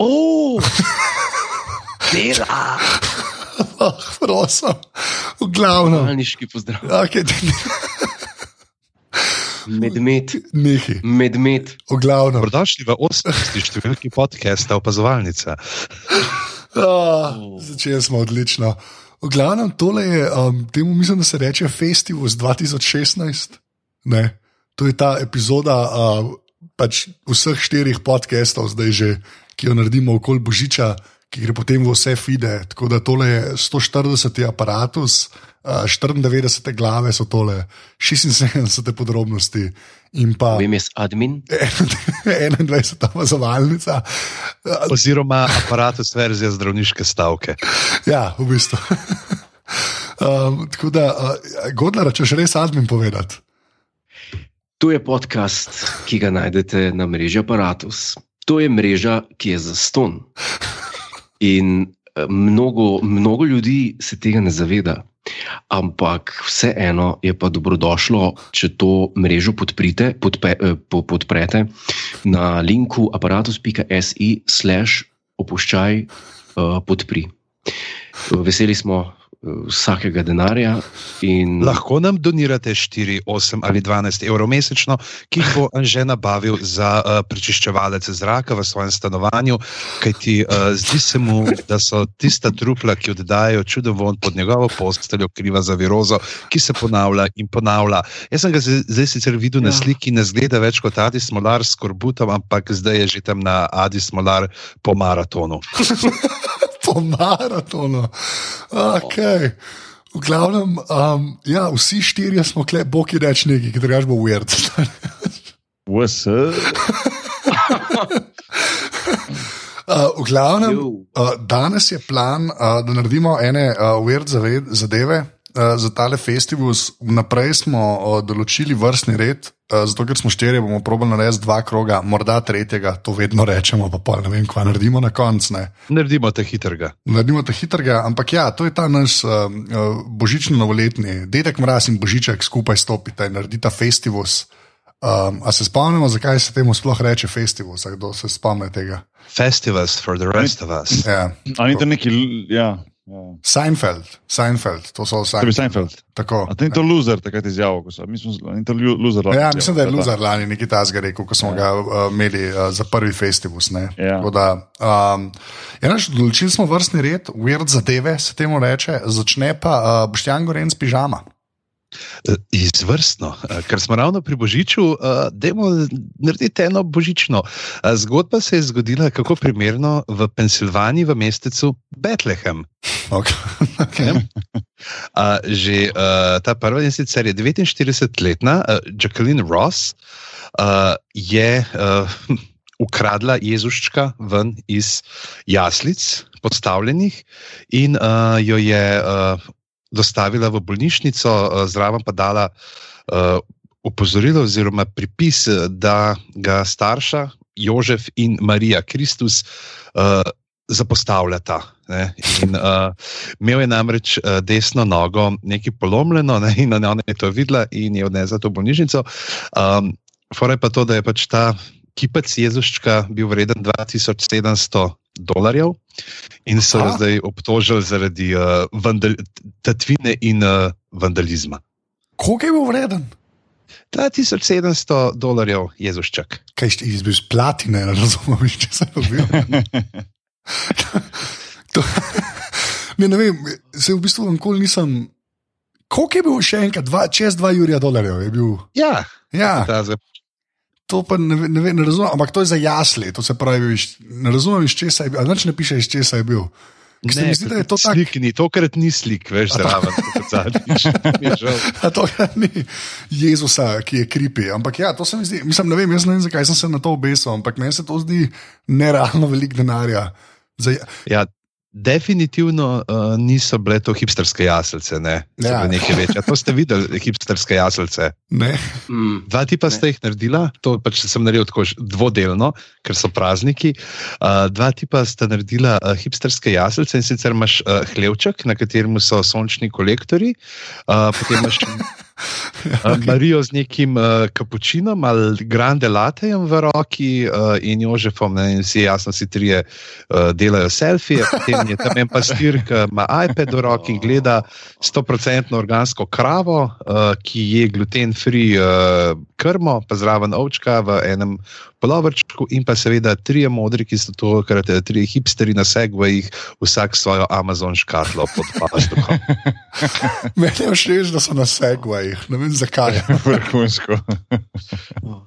Oh, dela. Oh, prosim, v glavnem. Malniški pozdrav. Okay, Medmet, Nehi, medmet. v glavnem. Dobrodošli v 18. številki podcasta Opazovalnica. Oh, začeli smo odlično. V glavnem, tole je, um, temu mislim, da se reče Festival z 2016. Ne? To je ta epizoda uh, pač vseh štirih podcastov, zdaj že, ki jo naredimo okoli Božiča, ki gre potem v vse fide. Tako da tole je 140 aparatus, uh, 94 glave so tole, 76 podrobnosti in pa Vem, jaz admin. 21 opazovalnica. Oziroma aparatus verzija zdravniške stavke. Ja, v bistvu. um, tako da, uh, Godler, če še res admin povedati. To je podcast, ki ga najdete na mreži Apparatus. To je mreža, ki je za ston. In eh, mnogo, mnogo ljudi se tega ne zaveda. Ampak vseeno je pa dobrodošlo, če to mrežo podprite, podpe, eh, po- podprete na linku aparatus.si slash opuščaj eh, podpri. Veseli smo vsakega denarja in Lahko nam donirate 4, 8 ali 12 evrov mesečno, ki jih bo Anže nabavil za uh, prečiščevalec zraka v svojem stanovanju, kajti uh, zdi se mu, da so tista trupla, ki oddajajo čuden von pod njegovo posteljo, kriva za virozo, ki se ponavlja in ponavlja. Jaz sem ga zdaj, sicer videl ja. na sliki, ne zgleda več kot Adi Smolar s korbutom, ampak zdaj je že tam na Adi Smolar po maratonu. Po maratonu. Okay. V glavnem, um, ja, vsi štirje smo kle, boki reč neki, ki drugač bo weird. VS, Uh, v glavnem, uh, danes je plan, uh, da naredimo ene uh, zave- zadeve. Uh, za tale festival vnaprej smo uh, določili vrstni red, uh, zato ker smo štirje, bomo probali narediti dva kroga, morda tretjega, to vedno rečemo, pa pol ne vem, kva naredimo na koncu. ne. Naredimo te hitrega. Naredimo te hitrega, ampak ja, to je ta naš uh, božično-novoletni, dedek mraz in božiček skupaj stopita in naredita festival. Um, a se spomnimo, zakaj se temu sploh reče festival, kdo se spomne tega? Festivals for the rest of us. Ja. a ni to neki, ja. Ja. Seinfeld, Seinfeld, to so To je bil Seinfeld. Tako. A to ni to loser, takrat izjavil, ko so, mi smo, a ni to loser. lahko Ja, mislim, da je. Luzar lani nekaj tasga rekel, ko smo ga uh, imeli uh, za prvi festival. Ja. Um, ja, naš, določili smo vrstni red, weird zadeve se temu reče, začne pa uh, Boštjan Goren s pižama. Eh, Izvrstno, Eh, ker smo ravno pri Božiču, da je narediti eno božično. Eh, Zgodba se je zgodila kako primerno v Pensilvaniji, v mestecu Bethlehem. Okay. okay. Že ta prva in sicer je 49-letna uh, Jacqueline Ross, je ukradla Jezuščka ven iz jaslic, podstavljenih, in uh, jo je uh, dostavila v bolnišnico, uh, zraven pa dala uh, opozorilo oziroma pripis, eh, da ga starša Jožef in Marija Kristus uh, zapostavljata. Ne? In, uh, imel je namreč uh, desno nogo nekaj polomljeno, ne? in ona je to videla in je odnesla to bolnišnico. Um, Fora je pa to, da je pač ta kipec Jezuščka bil vreden 2700 dolarjev in so Aha. zdaj obtožili zaradi uh, vandal, tatvine in uh, vandalizma. Koliko je bil vreden? 2700 dolarjev Jezuščak. Kaj si izbil z platine, ne razumem, če sem dobil. to, ne, ne vem, se v bistvu nikoli nisem. Koliko je bil še enkrat, dva, čez 2 jurja dolarjev je bil? Ja, Ja, ta zdaj to pa ne, ne, ve- ne razumem, ampak to je za jasli, to se pravi, ne razumem, iz česa je bil, ali ne piše, iz česa je bil. Ker se mi zdi, da je to tako. Slik ni, tokrat ni slik, veš, zraven, kot zadnjič. Mi je žal. A to je ni Jezusa, ki je kripi. Ampak ja, to se mi zdi, mislim, ne vem, jaz ne vem, zakaj sem se na to obesil, ampak meni se to zdi nerealno velik denarja. Za, Ja, definitivno uh, niso bile to hipsterske jaslice, ne, Ja. ja. nekaj večje. To ste videli, hipsterske jaslice. ne, Mm. Dva tipa Ne. ste jih naredila, to pač sem naredil tako dvodelno, ker so prazniki. Uh, dva tipa sta naredila uh, hipsterske jaslice in sicer imaš uh, hlevček, na katerem so sončni kolektori, uh, potem imaš uh, Marijo z nekim uh, kapučinom ali grande latejem v roki uh, in Jožefom, ne, in vsi jasno si trije uh, delajo selfije, potem je tam en pastir, ki ima iPad v roki in gleda 100% organsko kravo, uh, ki je gluten-free uh, krmo, pa zraven ovčka v enem polovrčku in pa seveda trije modri, ki so to, kar te trije hipsteri na segvajih, vsak svojo Amazon škatlo pod paštukom. Meni je všeč, da so na segwayih, ne vem zakaj. Vrhunsko.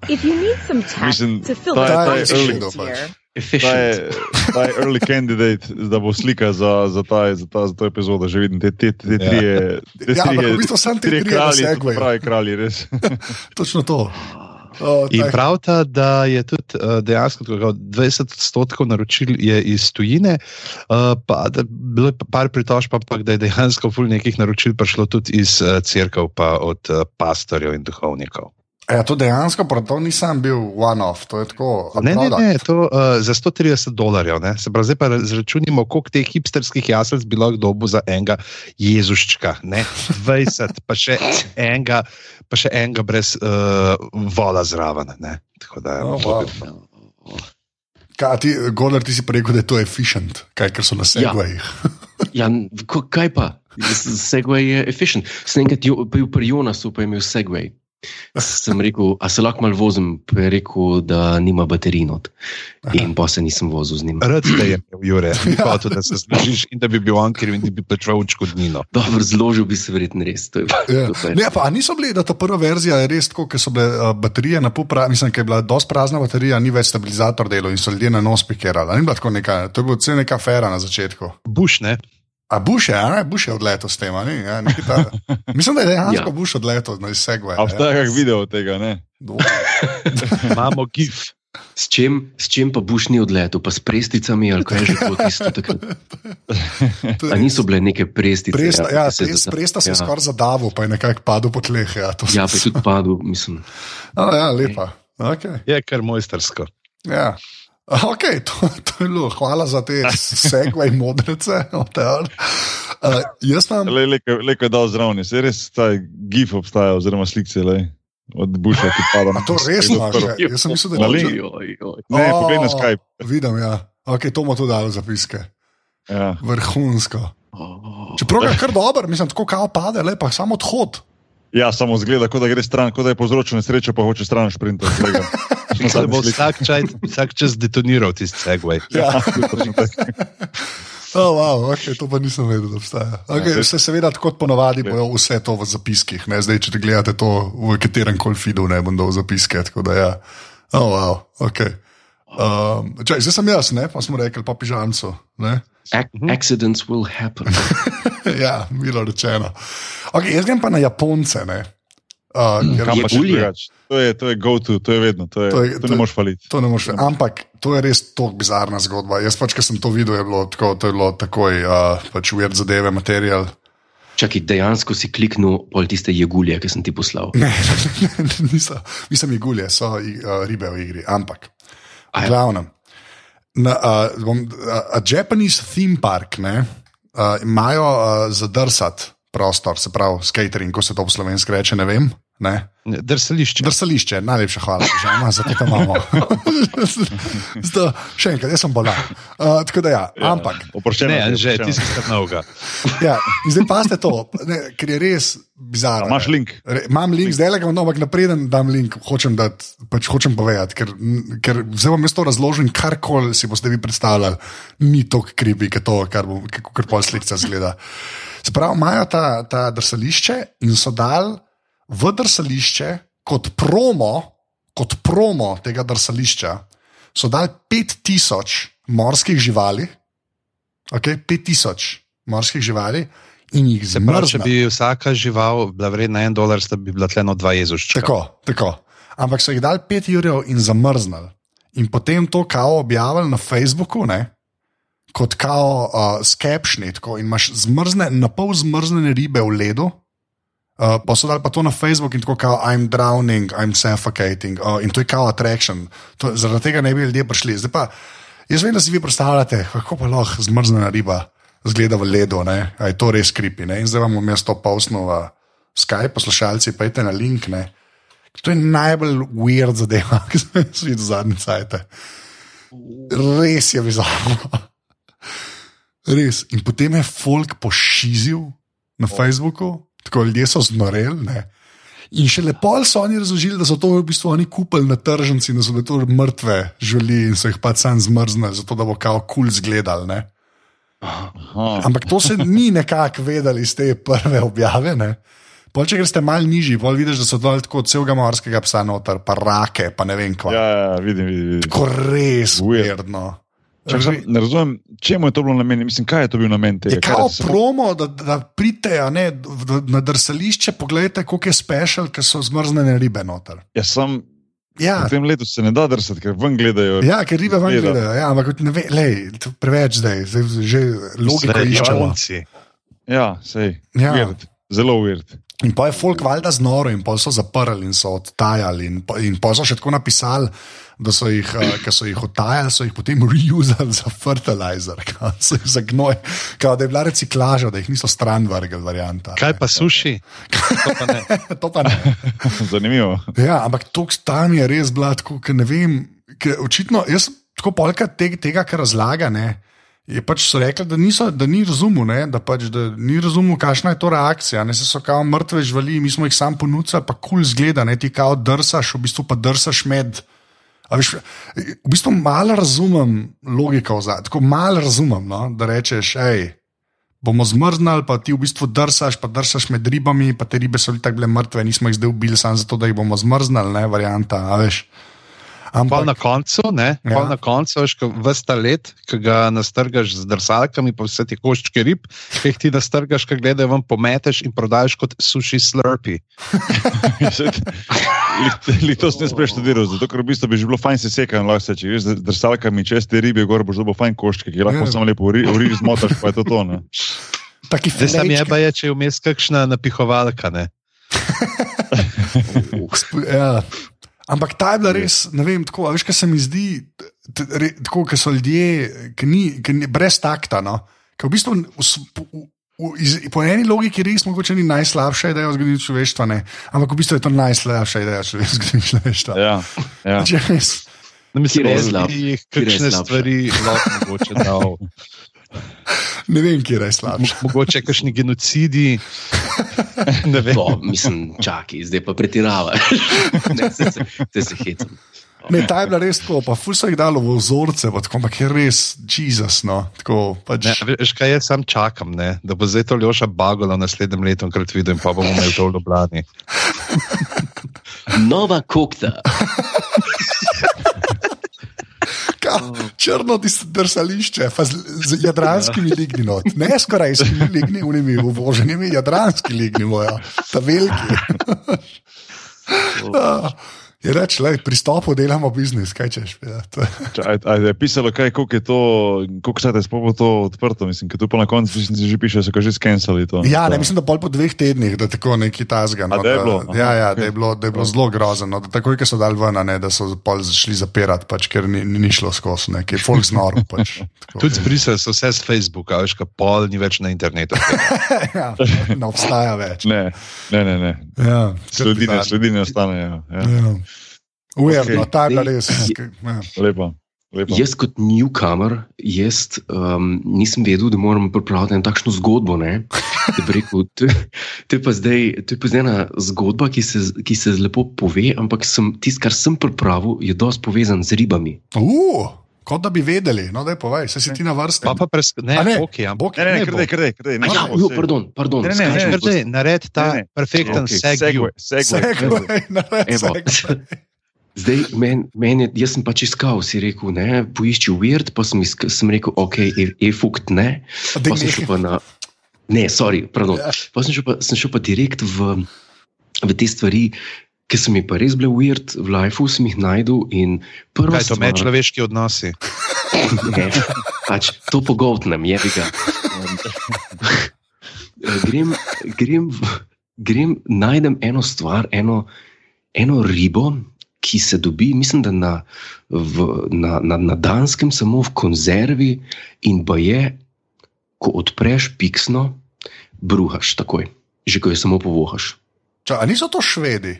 If you need some tact Mislim, to fill ta the je- ta je Ta Efficient. je, ta je early candidate, da bo slika za, za, ta, za, ta, za to epizodo. Že vidim te, te, te, te Ja. te Ja, ampak trije, v bistvu samo ti to so Segwayju. pravi kralji, res. Točno to. O, In tak- pravita, da je tudi uh, dejansko tako, kot 20 odstotkov naročil je iz tujine, uh, pa da bilo je pa par pritožb, ampak da je dejansko ful nekih naročil prišlo tudi iz uh, crkv, pa od uh, pastorjev in duhovnikov. Ja, to dejansko, to nisem bil one-off, to je tako. a Ne, ne, ne, to uh, za 130 dolarjev. Ne. Se pravi, zdaj pa zračunimo, koliko teh hipsterskih jaslic bi lahko dobil za enega Jezuščka. Ne. 20, pa še enega, pa še enega brez uh, vola zraven. Ne. Tako da, Oh, to wow. Kaj, ti, Golar, ti si rekel, da je to efficient, kaj, ker so na segwayih. Ja, ko- kaj pa? Segway je efficient. Sem enkrat bil pri Jonasu, pa je imel Segway. Sem rekel, a se lahko malo vozim, pa je rekel, da nima baterij not. In pa se nisem vozil z njim. Rad te je imel, Jure, ni hotel, da se zložiš in da bi bil on kriv in da bi plačal odškodnino. Dobro, zložil bi se verjetno res. To je, Ja. to je. Ne, pa, a niso bili, da ta prva verzija je res tako, ker so bile uh, baterije na pol prazne, mislim, ker je bila dosti prazna baterija, ni več stabilizator delo in so ljudje na nos pikirali. Ni bila tako neka, to je bila cel neka afera na začetku. Buš, ne? A Bush je, a ne? Bush je odletel s tem, a ni? Ja, ta- mislim, da je dejansko Ja. ja. Bush odletel na segway. A obstaja kak video od tega, ne? Imamo gif. S čim, s čim pa buš ni odletel, pa s presticami ali kaj je že bilo tisto takrat. A niso bile neke prestice? Presta, ja, se pres, presta se je ja. skoraj zadavil, pa je nekako padel po tleh. Ja, to Ja, pa je tudi padel, mislim. A, ja lepa. Okay. Je kar mojstersko. Ja. Okay, to, to je bilo. Hvala za te segway modrice. Uh, jaz imam. Le, leko, leko je dal zraven, se res ta gif obstaja, oziroma slike le od Buša, ki pada A to res imaš? ja? Jaz sem mislil, da Na je to. Ne, O, poglej na Skype. Vidim, ja. Okay, to bomo tudi dali zapiske. Ja. Vrhunsko. Oh. Čeprav je kar dober, mislim, tako kao pade, le pa samo odhod. ja, samo zgleda, kot da gre stran, kot da je povzročil nesrečo, pa hoče stran šprintati. Da bo vsak, čaj, vsak čas detoniral tisti segway. Ja. Oh, wow, okay, to pa nisem vedel, da obstaja. Okay, Ja, se, seveda, kot ponovadi, bojo vse to v zapiskih. Ne? Zdaj, če gledate to v katerem koli feedu, ne bom dal zapiske. Da, ja. oh, wow, okay. um, čaj, zdaj sem jaz, ne? pa smo rekli, pa pižamco. ne. Ac accidents will happen. ja, milo rečeno. Okay, jaz grem pa na Japonce. Ne? Uh, ker, Jegulje. drugače? To je, to je go-to, to je vedno, to, je, To to, je- je, to to ne je- moreš faliti. To ne moreš, ampak to je res tako bizarna zgodba. Jaz pač, ki sem to videl, je bilo tako, to je bilo takoj, uh, pač uvir zadeve, material. Čakaj, dejansko si kliknil pol tiste jegulje, ki sem ti poslal. Ne, niso, nisem igulje, so uh, ribe v igri, ampak. A V ja. glavnem. Na, uh, bom, uh, a Japanese theme park ne, uh, imajo uh, zadrsati prostor, se pravi, skatering, ko se to po slovenski reče, ne vem. Ne. Drsališče. Drsališče, najlepša hvala, že ima, zato to imamo. Zdaj, še enkrat, jaz sem bolan. Uh, tako da ja, ampak. Oproščeno. Ne, že ti si kar novega. Ja, zdaj pa ste to, ne, ker je res bizarno. Imaš link? Re, imam link, zdaj le ga imam, ampak napreden dam link, hočem, dati, pač hočem povedati, ker, ker zdaj vam jaz to razložim, karkoli si boste vi predstavljali, ni tako kribi, kot to, kar, kar pol slikca zgleda. Sprav, imajo ta, ta drsališče in so dal v drsališče kot promo, kot promo tega drsališča, so dal 5000 morskih živali, okay, 5000 morskih živali pravi, če bi vsaka žival bila vredna en dolar, sta bi bila tleno dva jezuščka. Tako, tako. Ampak so jih dali 5 jurjev in zamrznili. In potem to kao objavili na Facebooku, ne? kot kao uh, skepšni, in imaš zmrzne, na pol zmrznjene ribe v ledu. Uh, pa so dali pa to na Facebook in tako kao, I'm drowning, I'm suffocating. Uh, in to je kao attraction. To, zaradi tega ne bi ljudje prišli. Zdaj pa, jaz vem, da si vi predstavljate, kako pa lahko zmrznjena riba zgleda v ledu, ne? a je to res kripi. In zdaj vam bom jaz to posnul v, Skype poslušalci, pa idite na link. Ne. To je najbolj weird zadeva, ki sem jih videl zadnje cajt. Res je bizarno. Res. In potem je folk pošizil na Facebooku, tako ljudje so znoreli. Ne. In še lepo so oni razložili, da so to v bistvu oni kupili na tržnici, da so to mrtve živali in so jih pač sam zmrznili, zato da bo kao kul cool zgledal. Ne. Ampak to se ni nekako vedeli iz te prve objave. Ne. Pol, če greste malo nižji, pol vidiš, da so dol tako celega morskega psa noter, pa rake, pa ne vem kva. Ja, ja, vidim, vidim. vidim. Tako res Weird. uredno. Čak, sam, ne razumem, čemu je to bilo namenjeno. Mislim, kaj je to bil namen tega? Je Kaj, kao se- promo, da, da pridete a ne, na drsališče, pogledajte, koliko je special, ker so zmrznjene ribe noter. Ja, sam Ja, v tem letu se ne da drsati, ker ven gledajo. ja ker ribe vam Gleda. gledajo. Ja, ampak ne ve, lej, preveč zdaj, zdaj že logiko Zdaj, iščemo. Ja, sej. Ja. Weird. Zelo weird. In pa je folk valjda znoro in pol so zaprli in so odtajali. In, po- in pol so še tako napisali, da so jih, uh, ker so jih odtajali, so jih potem reusali za fertilizer, kao, so jih za gnoj, kao, da je bila reciklaža, da jih niso stran vrgli varianta. Kaj pa suši? To pa ne. to pa ne. Zanimivo. Ja, ampak to tam je res bilo tako, ker ne vem. Ker očitno, jaz tako polka tega, tega kar razlaga. Ne, Je pač so rekli, da, niso, da ni razumel, ne, da, pač, da ni razumel, kakšna je to reakcija. Ne, se so kao mrtve živali, mi smo jih sam ponudili, pa kul cool zgleda, ne, ti kao drsaš, v bistvu pa drsaš med. A Veš, v bistvu malo razumem logiko, za- tako malo razumem, no, da rečeš, hej, bomo zmrznili, pa ti v bistvu drsaš, pa drsaš med ribami, pa te ribe so tako bile mrtve, nismo jih zdaj ubili samo zato, da jih bomo zmrznili, ne, varianta, a veš. Pol na Ampak, koncu, ne, Ja. na koncu, veš, vsta let, ki ga nastrgaš z drsalkami, pa vse ti koščke rib, ki jih ti nastrgaš, ki gledajo ven, pometeš in prodajaš kot sushi slurpi. Lih to sem jaz preštudiral, zato ker v bistvu bi že bilo fajn se sekati, lahko se če greš z drsalkami čez te ribe, gor boš dobil fajn koščke, ki lahko Ja. samo lepo riž zmotaš, pa je to to. Ne? taki Zdaj sam je pa je, če je vmes kakšna napihovalka. Ne? Sp- Ja. Ampak ta je bila res, ne vem, tako, a veš, kaj se mi zdi, tako, ker so ljudje, ki ni, ki ni, brez takta. No? Ker v bistvu v, v, v, iz, po eni logiki res mogoče ni najslabša ideja v zgodovini človeštva, ne? ampak v bistvu je to najslabša ideja v zgodovini človeštva. Ja, ja. Če res. No, mislim, je da je kakšne slabša? stvari lahko mogoče dal. Ne vem, kje je slabša. Mo- Mogoče kakšni genocidi. Ne vem. To, mislim, čakaj, zdaj pa pretiravaš. ne, se, se, se, se hecam. Ne, ta je bila res tako, pa ful so jih dalo v vzorce, pa tako, ampak je res Jezus. No, tako, pač, Ne, veš, kaj jaz sam čakam, ne? da bo zdaj to Ljoša Bagola naslednjem letu enkrat videl in pa bomo imeli to v Ljubljani. Nova kokta. Ka, črno dis- drsališče, z, jadranskimi ligni not. Ne s korejskimi ligni, unimi uvoženimi, jadranski ligni moja, ta veliki. Ah, Je reč, le, pristopu delamo biznis, kaj češ. Ja, Če, a, je pisalo, kaj, koliko je to, koliko časa je sploh to odprto, mislim, ker tu pa na koncu mislim, že piše, so ga že skenirali. ja, ne, mislim, da pol po dveh tednih, da tako neki tasga. No, da je bilo? Da, ja, ja, Aha, da je bilo, da je bilo zelo grozno. Da takoj, ko so dal ven, a ne, da so pol zašli zapirati, pač, ker ni, ni, šlo skozi, ne, ker je folk znor. Pač. Tudi zbrisali so vse z Facebooka, veš, ka pol ni več na internetu. ja, ne obstaja več. Ne, ne, ne. ne. Ja, Sledine, sledine ostanejo. Ja. Ja. Ujerno, Okej. okay. ta je bila res. Ja. Lepo. lepo. Jaz kot newcomer, jaz um, nisem vedel, da moram pripraviti eno takšno zgodbo. ne. Rekel, to, to, je zdaj, to je pa zdaj ena zgodba, ki se, ki se lepo pove, ampak tisto, kar sem pripravil, je dosti povezan z ribami. Uh, kot da bi vedeli, no da je povej, se si ti na vrsti. Pa pa presk... Ne, A ne, okay, ampak Ne, ne, ne bo. krdej, krdej, krdej. A Ja, jo, pardon, pardon. Ne, ne, ne, skačem ne, po- Krdej, nared ta Ne, ne. perfekten Okay, segway. segway. Segway, naredi Evo. segway. Zdaj, men, men je, jaz sem pač iskal, si rekel, ne, poišči weird, pa sem, iska, sem rekel, ok, e- e-fukt ne. Daj, Pa sem šel pa na. Ne, sorry, pardon. Ja. Pa sem šel pa, sem šel pa direkt v, v te stvari, ki so mi pa res bile weird, v lifeu sem jih najdel in prva Kaj to stvar- medčloveški odnosi? Ne, pač to pogoltnem, je ga. grem, grem, grem, najdem eno stvar, eno, eno ribo, ki se dobi, mislim, da na, v, na, na, na Danskem, samo v konzervi, in pa je, ko odpreš piksno, bruhaš takoj, že ko jo samo povohaš. Ča, a niso to švedi?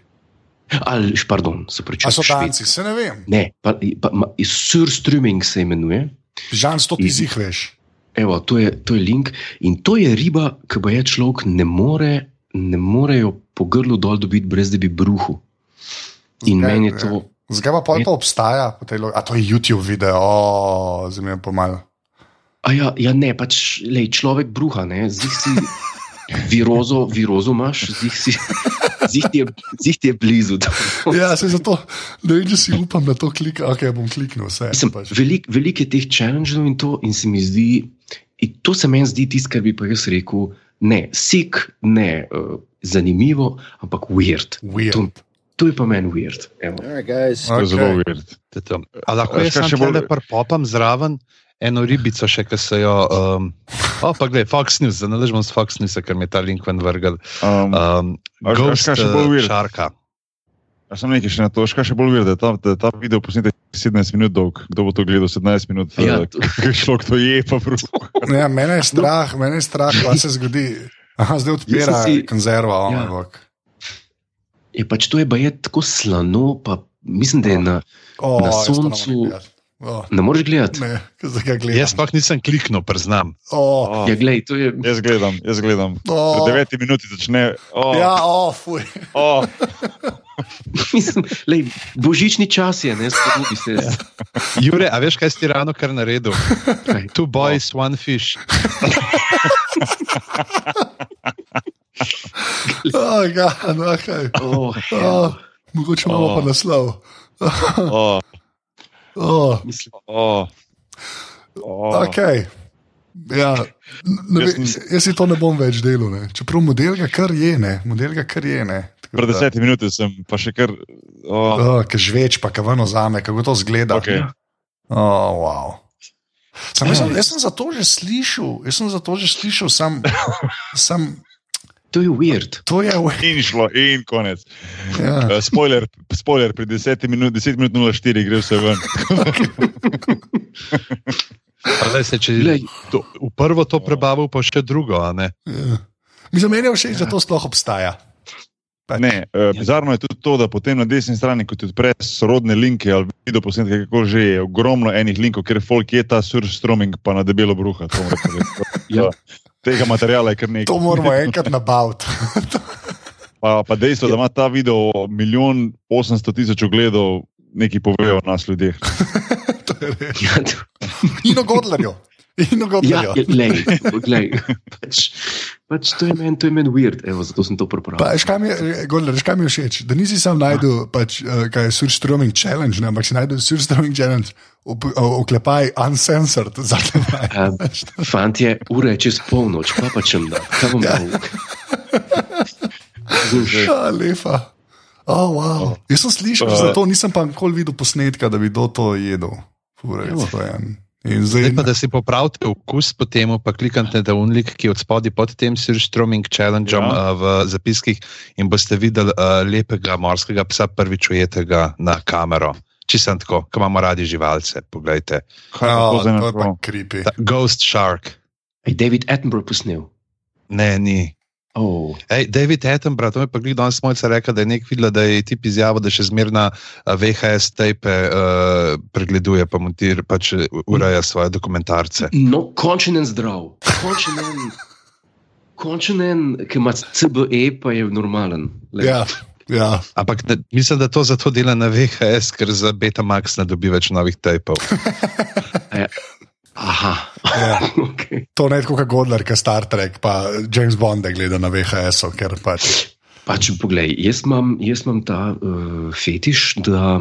Ali, pardon, se pravi, so danci, se ne vem. Ne, pa, pa, ma, surströmming se imenuje. Žan, sto ti zih veš. Evo, to, je, to je link in to je riba, ki pa je človek ne more, ne more jo po grlu dol dobiti, brez da bi bruhu. In Zakaj? meni je to. Zakaj pa pol to obstaja? A to je YouTube video, oh, zdaj mi je pomal. A ja, ja ne, pač lej, človek bruha, ne, zdaj si virozo, virozo imaš, zdaj si. Zih ti, je, zih ti je blizu. Ja, se zato, vem, če si upam na to klikati. Ok, bom kliknil vse. Mislim, pač. velik, veliko je teh challengeov in to, in se mi zdi, to se meni zdi tisto, kar bi pa jaz rekel, ne, sik, ne, uh, zanimivo, ampak weird. Weird. To, to je pa meni weird. Right, guys. To je zelo Okay. weird. A lahko jaz še bolj- bolj popam zraven eno ribico, še ki se jo. Um, o, pa gledaj, Fox News, zanaležemo s Fox News, ker mi je ta link ven vrgel. Um, Um, Ghost kaj še bolj weird? šarka. A sem nekaj še na to, še bolj videl, da je ta, da ta video posnetek 17 minut dolg. Kdo bo to gledal 17 minut? Ja, eh, to- Kaj človek to je, pa bruh. Ja, mene je strah, mene je strah, kaj se zgodi. Aha, zdaj odpira si- konzerva. Ja. Ja. Je pač to je pa je tako slano, pa mislim, da je na. O, Na soncu- gledati. O, Ne moreš gledati. Ne? Jaz pa nisem kliknil, priznam. O, Oh, Ja, glej, to je. jaz gledam, jaz gledam. o, Pred 9 minuti začne. Oh, Ja, o, fuj. oh, Mislim, lej, božični čas je, ne spodbudi se. Jure, a veš, kaj si ti ravno kar naredil? Kaj? Two boys, one fish. Oh, ja, no, kaj. Oh, O, mogoče imamo O. pa naslov. oh, O, mislim, oh, oh. okay. ja, ne, Jaz jaz si to ne bom več delal. Ne. Čeprav model ga kar je, ne. model ga kar je. Ne. Pred 10 minuti sem pa še kar. Oh, O, Ki žveč, pa kavano zame, kako to zgleda. okay. Oh, wow. Sam, jaz, sem, jaz sem za to že slišal, jaz sem za to že slišal, sam, sam to je weird. to je. In šlo, in konec. Ja. Uh, spoiler, spoiler, pri 10 minut, 10 minut 04 gre vse ven. Zdaj se, če Glej. to, v prvo to prebavil, pa še drugo. a ne? Ja. Mislim, meni je všeč, da to sploh obstaja. Pač. Ne, uh, bizarno je tudi to, da potem na desni strani, ko ti odpreš sorodne linke ali video posnetke, kako že je, ogromno enih linkov, ker folk je ta surstroming pa na debelo bruha. Ja. Tega materiala je kar nekaj. To moramo enkrat nabaviti. Pa, pa dejstvo, da ima ta video milijon 800 tisoč ogledov, nekaj povejo o nas ljudeh. To je res. Ja, to, In o Godlerju. In o ja, Godlerju. ja, glej, glej. Pač, pač to je meni men weird, Evo, zato sem to prepravil. Veš, kaj mi je, kaj mi je všeč? Da nisi sam najdel, pač, uh, kaj je surstroming challenge, ne, ampak si najdel surstroming challenge, oklepaj uncensored. zaklepaj. Um, Fantje, ura je čez polnoč, pa pa čem da. Kaj bom dal? Ja, lepa. Oh, wow. Jaz sem slišal, uh, zato nisem pa nikoli videl posnetka, da bi kdo to jedel. Fure, Evo. to je en. In zdaj, Zdaj pa, da si popravite okus, potem pa kliknite na unlik, ki je od spodaj pod tem surstroming challengeom Ja. ja. uh, v zapiskih in boste videli uh, lepega morskega psa, prvič ujetega na kamero. Čisto tako, ko imamo radi živalce. Poglejte. oh, zdaj to je pa. Ta Ghost Shark. Ej, David Attenborough posnel. Ne, ni. Oh, Ej, David Attenborough, to mi je pa glih danes mojca rekel, da je nek videl, da je tip izjavil, da še zmerna uh, VHS tape uh, pregleduje, pa montir, pač uh, ureja svoje dokumentarce. no, končen en zdrav. Končen en, končen en, ki ima CBE, pa je normalen. Lej. Ja, ja. Ampak da, mislim, da to zato dela na VHS, ker za Betamax ne dobi več novih tapov. Aha, ja. okay. To ne je tako kot Godler, ki Star Trek, pa James Bond gleda na VHS-u, ker pač. Pač, poglej, jaz imam, jaz imam ta uh, fetiš, da,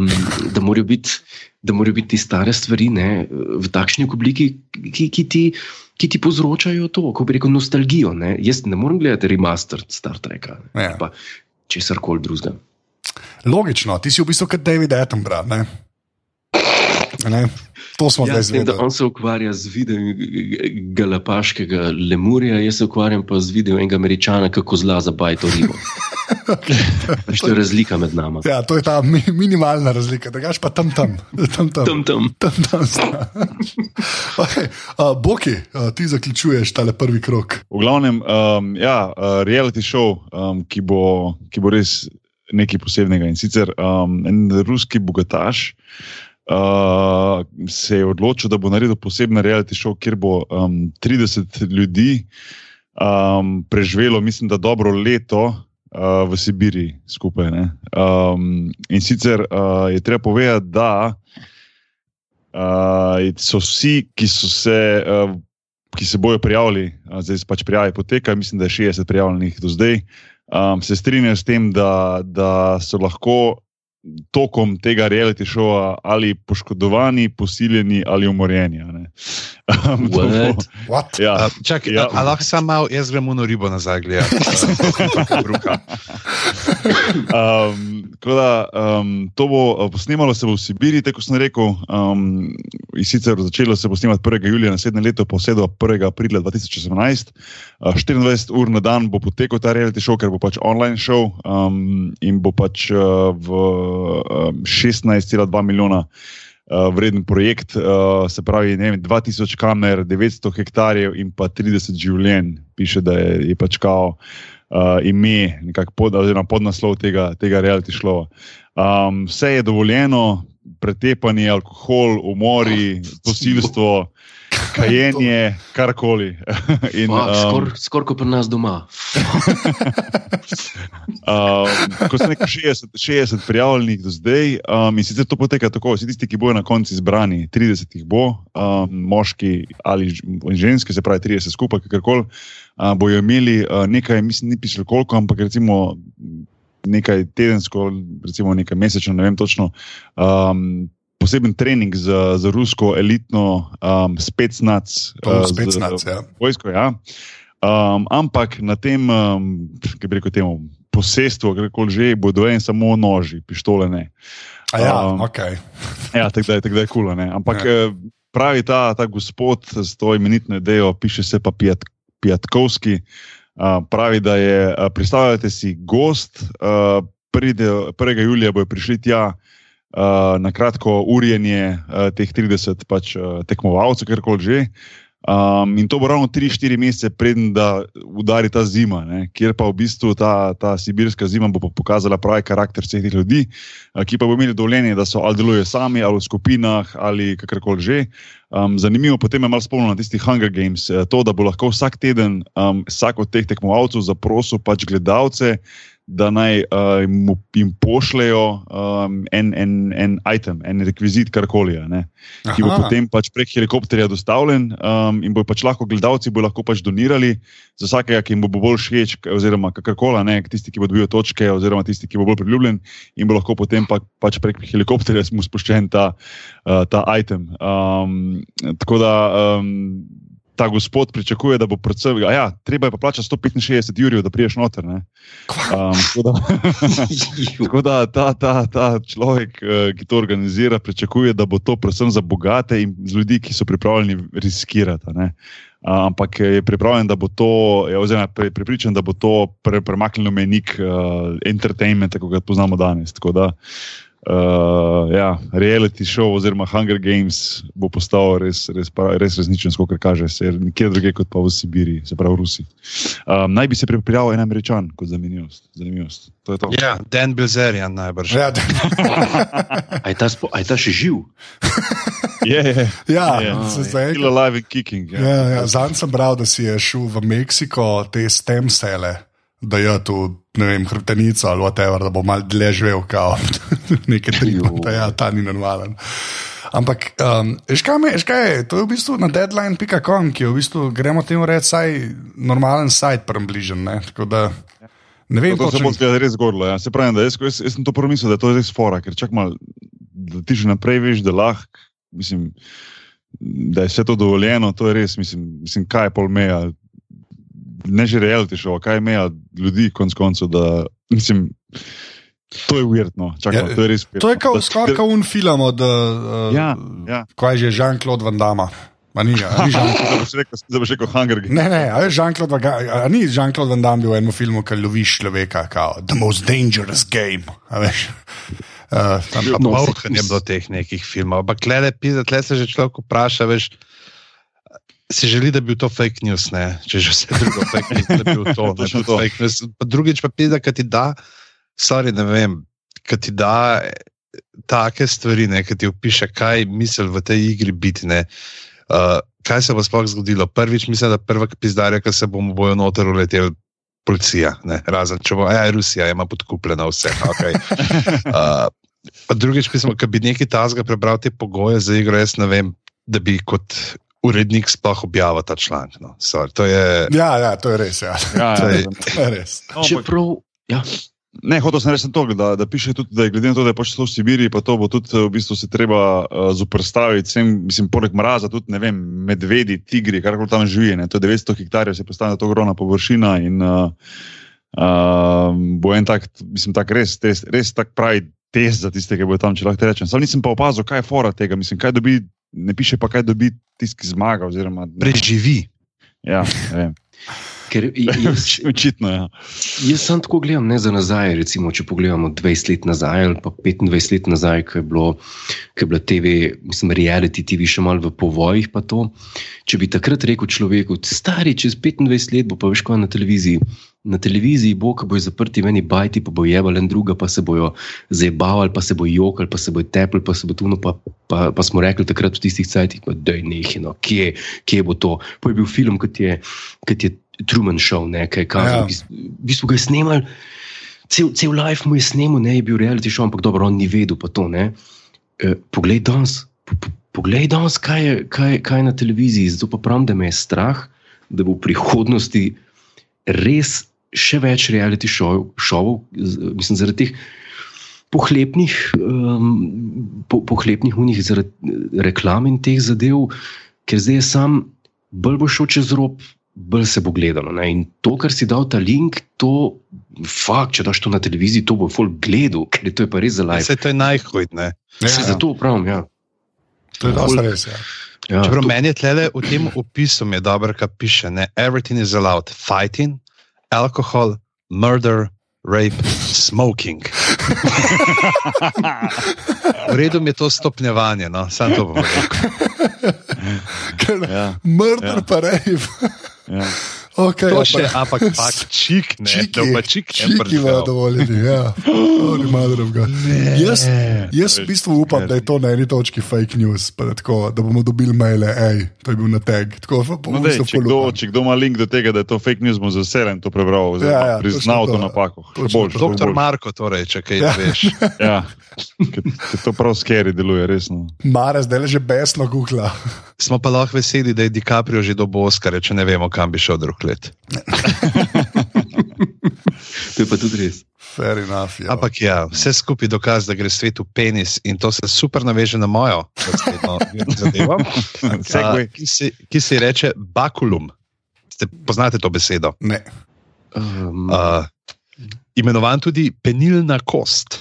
da morajo biti. Biti te stare stvari ne, v takšni obliki, ki, ki, ti, ki ti povzročajo to, kako bi rekel, nostalgijo. Ne. Jaz ne morem gledati remaster Star Treka ne, Ja. pa česar koli drugega. Logično, ti si v bistvu kot David Attenborough. Ne? To smo Ja, zdaj da zvedeli. on se ukvarja z videom galapaškega lemurja, jaz se ukvarjam pa z videom enega američana, kako zla za bajto ribo. To je razlika med nama. Ja, to je ta mi, minimalna razlika, drugač pa tam tam. tam, tam. Tam, tam. tam, tam okay. uh, Boki, uh, ti zaključuješ tale prvi krok. V glavnem, um, ja, uh, reality show, um, ki, bo, ki bo res nekaj posebnega. In sicer um, en ruski bogataš uh, se je odločil, da bo naredil poseben reality show, kjer bo um, 30 ljudi um, preživelo, mislim, da dobro leto. Uh, v Sibiriji skupaj. ne. Um, in sicer uh, je treba povedati, da uh, so vsi, ki so se uh, ki se bojo prijavili, a, zdaj se pač prijave potekajo, mislim, da je 60 prijavljenih do zdaj, um, se strinjajo s tem, da, da so lahko tokom tega reality šova ali poškodovani, posiljeni ali umorjeni. ne. Um, bo- What? What? ja, A, Čakaj, Ja. ja. a lahko samo malo, jaz grem v ribo nazaj gledati. Um, tako da, um, to bo uh, posnemalo se bo v Sibiriji, tako sem rekel. Um, in sicer začelo se bo snemati 1. julija naslednje leto, pa vse do 1. aprila 2018. Uh, 24 ur na dan bo potekal ta reality show, ker bo pač online show um, in bo pač uh, v um, 16,2 milijona. Uh, vreden projekt, uh, se pravi, vem, 2000 kamer, 900 hektarjev in pa 30 življenj, piše, da je, je pač kao uh, ime, pod, oziroma podnaslov tega, tega reality šlova. Um, vse je dovoljeno, pretepanje, alkohol, umori, posilstvo, kajenje, karkoli. In, Fuck, um, Skoraj skor kot pri nas doma. Um, ko so nekaj 60, 60 prijavljenih do zdaj, um, in sicer to poteka tako, vsi tisti, ki bodo na koncu izbrani, 30 jih bo, um, moški ali ženske, se pravi 30 skupaj, kakorkoli, uh, bojo imeli uh, nekaj, mislim, ni pisalo koliko, ampak recimo nekaj tedensko, recimo nekaj mesečno, ne vem točno. Um, Poseben trening za, za rusko elitno um, spetsnac. To uh, je z-. Ja. vojsko, ja. Um, ampak na tem, um, kako bi rekel, temu posestvu, kako že, bodo en samo noži, pištole ne. A Ja, Um, okay. Ja, tako da je, tako da je kul. ne. Ampak Ja. ja. pravi ta, ta gospod s to imenitno idejo, piše se pa Pijat, Pijatkovski. Uh, pravi, da je, uh, predstavljate si, gost, uh, pride, 1. julija bojo prišli tja. Uh, na kratko urjenje uh, teh 30 pač, uh, tekmovalcev, kar koli že. Um, in to bo ravno 3-4 mesece, preden da udari ta zima, ne, kjer pa v bistvu ta, ta sibirska zima bo pokazala pravi karakter vseh teh ljudi, uh, ki pa bo imeli dovoljenje, da so ali delujejo sami, ali v skupinah, ali kakorkoli že. Um, zanimivo potem je malo spomnilo na tisti Hunger Games, eh, to, da bo lahko vsak teden um, vsak od teh tekmovalcev zaprosil pač gledalce, da naj uh, mu, jim pošljejo um, en, en, en item, en rekvizit, karkoli, ne, ki bo Aha. potem pač prek helikopterja dostavljen um, in bo pač lahko gledalci bo lahko pač donirali za vsakega, ki jim bo bolj všeč, oziroma kakorkoli, ne, tisti, ki bo dobil točke, oziroma tisti, ki bo bolj priljubljen in bo lahko potem pa, pač prek helikopterja mu spuščen ta, uh, ta item. Um, tako da. Um, Ta gospod pričakuje, da bo predvsem, a ja, treba je pa plačati 165 jurjev, da priješ noter. ne. Um, tako da, Tako da ta, ta, ta človek, eh, ki to organizira, pričakuje, da bo to predvsem za bogate in za ljudi, ki so pripravljeni riskirati. ne. Ampak je pripravljen, da bo to, ja, oziroma pre, pripričan, da bo to pre, premaknilo menik uh, entertainmenta, kot ga poznamo danes. Tako da, uh, ja, reality show oziroma Hunger Games bo postal res, res, res resničen, kot kaže, se nikjer drugje kot pa v Sibiriji, se pravi v Rusiji. Um, naj bi se pri- prijavil en američan kot zanimivost. zanimivost. To je to. Ja, Dan Bilzerian najbrž. Ja, A je ta, spo, a je ta še živ? Je, je. ja, Je. se Still zaenkrat- alive and kicking. Ja. Ja, ja, Zanj sem bral, da si je šel v Meksiko te stem sele, da je tu, ne vem, hrbtenico ali whatever, da bo mal dlje živel, kao nekaj tripa. Jo. Ja, ta ni normalen. Ampak, um, veš kaj, me- veš kaj je? To je v bistvu na deadline.com, ki je v bistvu, gremo temu reči, saj normalen sajt, prebližen. Ne? Tako da ne vem, To se bo zdaj res zgodilo. Ja. Se pravi, da jaz, jaz, jaz sem to prvo mislil, da je to res fora, ker čak mal, da ti že naprej veš, da lahko, mislim, da je vse to dovoljeno, to je res, mislim, mislim kaj je pol meja. Ne že reality show, kaj je meja ljudi, konc koncev, da mislim. To je uvirno, čakaj, Ja, to je res. To je kao, skoraj kot un film od uh, Ja, ja. kaj je že Jean-Claude Van Damme. Ma ni, a ni Jean Zdaj boš rekel, Hunger Games. Ne, ne, a je Jean-Claude Van Damme, a ni Jean-Claude Van Damme bil v enem filmu, ki loviš človeka, kao The Most Dangerous Game. a veš. Uh, tam pa No, No, Malhen je bilo teh nekih filmov, ampak tle, pizda, tle se že človek vpraša, veš, si želi, da bi bil to fake news, ne? če že vse drugo fake news, da bi bil to, ne, to. fake news. Pa drugič pa pizda, ki ti da, sorry, ne vem, ki ti da eh, take stvari, ne, ki ti opiše, kaj misel v tej igri biti. Ne, uh, kaj se bo sploh zgodilo? Prvič, mislim, da prva pizdarja, ki se bomo bojo noter uleteli. Policija, ne, razen če bo, ja, Rusija ima podkupljena vse. Okay. Uh, pa drugič, mislim, da bi nekaj tasga prebral te pogoje za igro, jaz ne vem, da bi kot urednik sploh objavil ta članek. No. Sorry, to je. Ja, ja, to je res. Ja. Ja, To ja, je- ja. To je res. No, Čeprav, ja, Ne, hotel sem reči to, da, da piše tudi, da je glede na to, da je pač to v Sibiriji, pa to bo tudi eh, v bistvu se treba uh, zoprstaviti vsem, mislim, poleg mraza, tudi ne vem, medvedi, tigri, kar koli tam živi. Ne, to je 900 hektarjev, se postane to ogromna površina in uh, uh, bo en tak, mislim, tak res, res, res tak pravi test za tiste, ki bodo tam, če lahko rečem. Sam nisem pa opazil, kaj je fora tega, mislim, kaj dobi, ne piše pa, kaj dobi tisti, ki zmaga. Oziroma, Preživi. ja. Ker jaz, Očitno je. Ja. Jaz sem tako gledam, ne za nazaj. Recimo, če pogledamo 20 let nazaj ali pa 25 let nazaj, ko je, bilo, ko je bila TV, mislim, reality TV še malo v povojih. pa to. Če bi takrat rekel človeku, stari čez 25 let bo pa veš, kaj na televiziji. Na televiziji bo, ko bojo zaprti v eni bajti, pa bo jeval en druga, pa se bojo zabavali, pa se bojo jokali, pa se bojo tepli, pa se bo tuno. Pa, pa, pa smo rekli takrat v tistih cajtih, da je nehino, kje, kje bo to. Pa je bil film, kot je, kot je Truman Show, nekaj, kar Ja. v bistvu ga je snimal. Cel, cel life mu je snimal, ne je bil reality show, ampak dobro, on ni vedel pa to. Ne. E, poglej danes, po, po, poglej danes, kaj je, kaj, kaj je na televiziji. Zato pa pravim, da me je strah, da bo v prihodnosti res še več reality šovov, z- mislim, zaradi teh pohlepnih, um, po, pohlepnih unih zaradi reklam in teh zadev, ker zdaj je sam bolj bo šel čez rob, bolj se bo gledalo. Ne? In to, kar si dal ta link, to, fakt, če daš to na televiziji, to bo folk gledal, ker to je pa res za live. Vse to je najhoj. ne. Ja, Se ja. zato pravim, ja. To je dosta res. Ja. ja Čeprav to- meni je tlele v tem opisu mi je dobro, kar piše: ne, everything is allowed, fighting, alcohol, murder, rape, smoking. V redu je to stopnjevanje, no, samo to bom rekel. Ker Ja, Murder Ja. pa rejv. Ja. Okay, To ja, še, pa- ampak pač čik, ne, Čiki, da pa čik ne čiki imajo pržgal. dovoljeni. Ja. Sorry, mother of God. Jaz, jaz v bistvu upam, da je to na eni točki fake news, pa da, tako, da bomo dobili maile, hej, to je bil na tag. Tako, pa, No, dej, če, kdo, če kdo ima link do tega, da je to fake news, bom z veseljem to prebral, oziroma Ja, ja, ja, ja, priznal to to. napako. Doktor. Marko, torej, če kaj Ja. veš. Ja, ker, to prav skeri deluje, resno. Mara zdaj le že besno googla. Smo pa lahko veseli, da je DiCaprio že dobil Oscar, če ne vemo, kam bi šel drug let. To je pa tudi res. Fair enough. Ja. Ampak ja, vse skupaj dokaz, da gre svet v penis in to se super naveže na mojo zadevo, a, ki, se, ki se ji reče bakulum. Ste, poznate to besedo? Ne. Um, Uh, imenovan tudi penilna kost.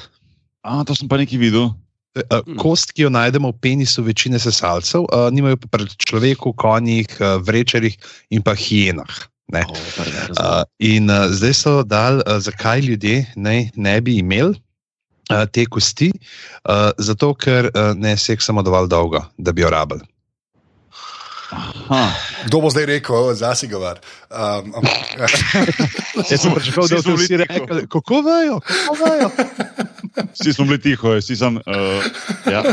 A, to sem pa nekaj videl. Uh, kost, ki jo najdemo v penisu večine sesalcev, nimajo pa pri človeku, konjih, vrečerjih in pa hijenah. Ne? Uh, in uh, zdaj so dal, uh, zakaj ljudje ne, ne bi imeli uh, te kosti, uh, zato ker uh, ne seksamo dovolj dolgo, da bi jo rabili. Aha. Kdo bo zdaj rekel, zasi govar? Um, um, ja. Jaz sem pričakoval, da bodo bili vsi rekli, kako vejo, kako vejo. Vsi smo bili tiho, vsi sem. Uh, ja.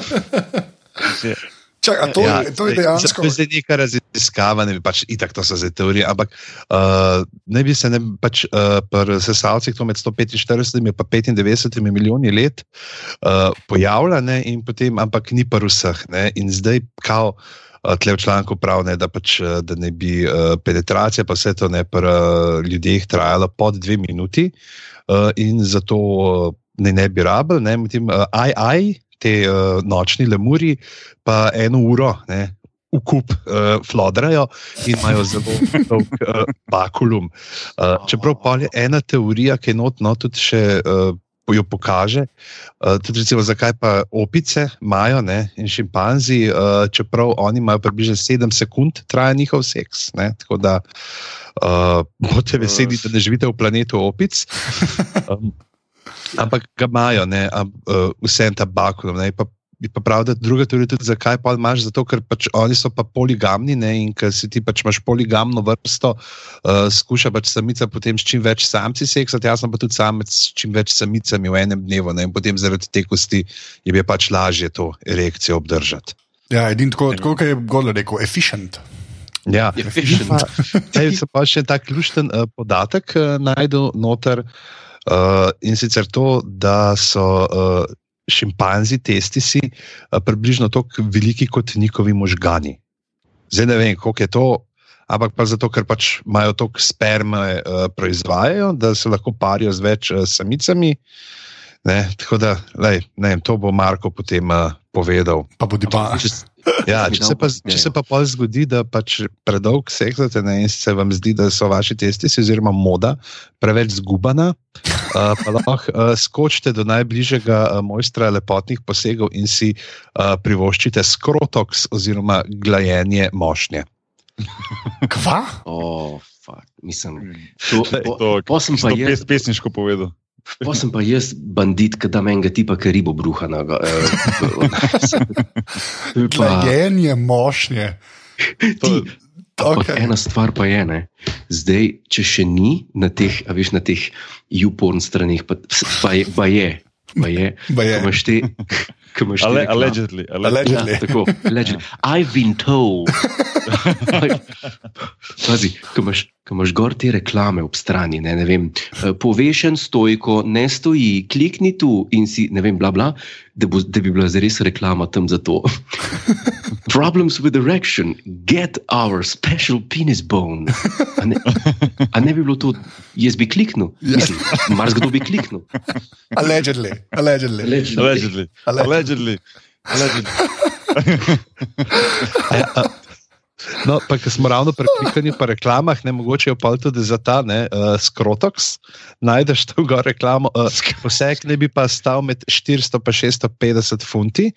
Vsi- Čak, to, ja, to je dejansko. To je neka raziskava, ne bi pač itak to so zdaj teorije, ampak uh, ne bi se ne, bi pač uh, pri sesalcih to med 145 in pa 95 milijoni let uh, pojavlja, ne, in potem, ampak ni pa vseh. Ne, in zdaj, kao, tle v članku pravi, da, pač, da ne bi uh, penetracija, pa vse to ne pri uh, ljudeh trajala pod dve minuti, uh, in zato uh, ne, ne bi rabili, ne, medtem, uh, aj, te uh, nočni lemuri, pa eno uro. Ne, V kup uh, flodrajo in imajo zelo dolg uh, bakulum. Uh, čeprav je ena teorija, ki je notno tudi še uh, jo pokaže. Uh, tudi, recimo, zakaj pa opice imajo ne, in šimpanzi, uh, čeprav oni imajo približno 7 sekund, traja njihov seks. Ne, tako da uh, boste veseli, da ne živite v planetu opic. Um, ampak ga imajo, ne, um, uh, vse en tabak. Ne, pa pa prav, da druga teorija tudi, zakaj pa imaš, zato ker pač oni so pa poligamni ne, in ker si ti pač imaš poligamno vrsto, uh, skuša pač samica potem s čim več samci seksati, jaz sem pa tudi samec s čim več samicami v enem dnevu ne, in potem zaradi te kosti je bi pač lažje to erekcijo obdržati. Ja, edin tako, tako kot je Gordon rekel, efficient. Ja, Efficient. Zdaj se pa še ta ključen uh, podatek uh, najdu noter uh, in sicer to, da so uh, šimpanzi testisi uh, približno tako veliki kot njihovi možgani. Zdaj ne vem, koliko je to, ampak pa zato, ker pač imajo toliko sperme, uh, proizvajajo, da se lahko parijo z več uh, samicami. Ne, tako da, lej, ne vem, to bo Marko potem uh, povedal. Pa bodi pa. Če- Ja, če, se pa, če se pa pol zgodi, da pač predolg seksate ne, in se vam zdi, da so vaši testi, oziroma moda, preveč zgubana, uh, pa lahko uh, skočite do najbližjega uh, mojstra lepotnih posegov in si uh, privoščite skrotoks oziroma glajenje mošnje. Kva? Oh, fuck. Mislim, to, To, po, po sem pa to jaz, pes, pesniško povedal. po sem pa jaz bandit, ki da menga tipa, ki ribo bruha. Eh, Glajenje mošnje. Ti, Ampak Okay. ena stvar pa je, ne? zdaj, če še ni na teh, a veš, na teh YouPorn stranih, pa, pa je, pa je, pa je, Ba je. imaš te, imaš te Ale, allegedly. Allegedly. Ja, tako, allegedly. I've been told. Pazi, ko imaš, ko imaš gor te reklame ob strani, ne, ne vem, eh, povešen stojko, ne stoji, klikni tu in si, ne vem, bla, bla, da, bo, da bi bila zares reklama tam za to. Problems with erection, get our special penis bone. A ne, a ne bi bilo to, jaz bi kliknil, mislim, marsikdo bi kliknil. Allegedly. Allegedly. Allegedly. Allegedly. Allegedly. No, pa ker smo ravno pri klikanju, pa reklamah, ne mogoče je pa tudi za ta ne, uh, skrotoks. Najdeš to gor reklamo. Uh, poseg ne bi pa stal med 400 in 650 funti,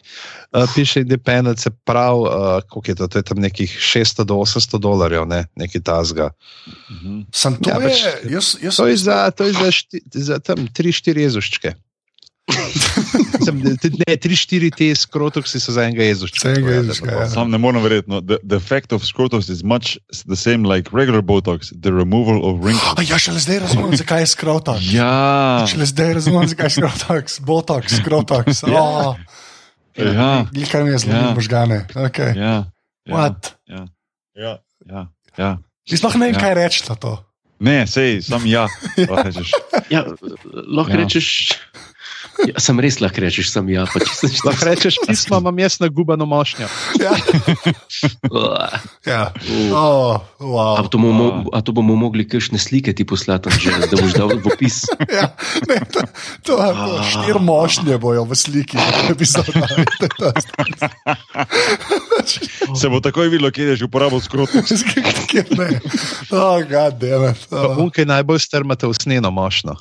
uh, piše Independent, se pravi, uh, koliko je to, to je tam nekih 600 do 800 dolarjev, ne, nekaj tasga. Sem to Ja, je, pač- jaz, jaz To je za, to je za, šti, za tam 3-4 jezuščke. Sem, ne, 3-4 te skrotoksi so za enega jezuščka, ja. Sam ne morem verjeti. No. The, the effect of scrotus is much the same like regular Botox, the removal of wrinkles. A ja, šele zdaj razumem, zakaj je skrotox. Ja, Šele zdaj razumem, zakaj je skrotox, botox, skrotox. Oh, ja, Glej, mi je zelo Ja. možgane. Okay. ja. ja, What? Ja, ja, ja. ja. Jaz sploh ne vem, Ja. kaj reči na to. Ne, sej, sam ja. lahko rečeš. Ja, lahko Ja. ja. rečeš, ja, sem res lahko rečeš, sem ja, pa čisto Lahko rečeš, pismo imam jaz na gubano mošnjo. Ja. ja. Oh, wow. A to, bomo, a to bomo mogli kakšne slike ti poslati, že, da boš dal v opis. Ja, ne, to, to, to štir mošnje bojo v sliki, da bi se Se bo takoj videlo, kje je že uporabil skrotus. ne. Oh, god damn it. Oh. Unke najbolj strmate v sneno mošnjo.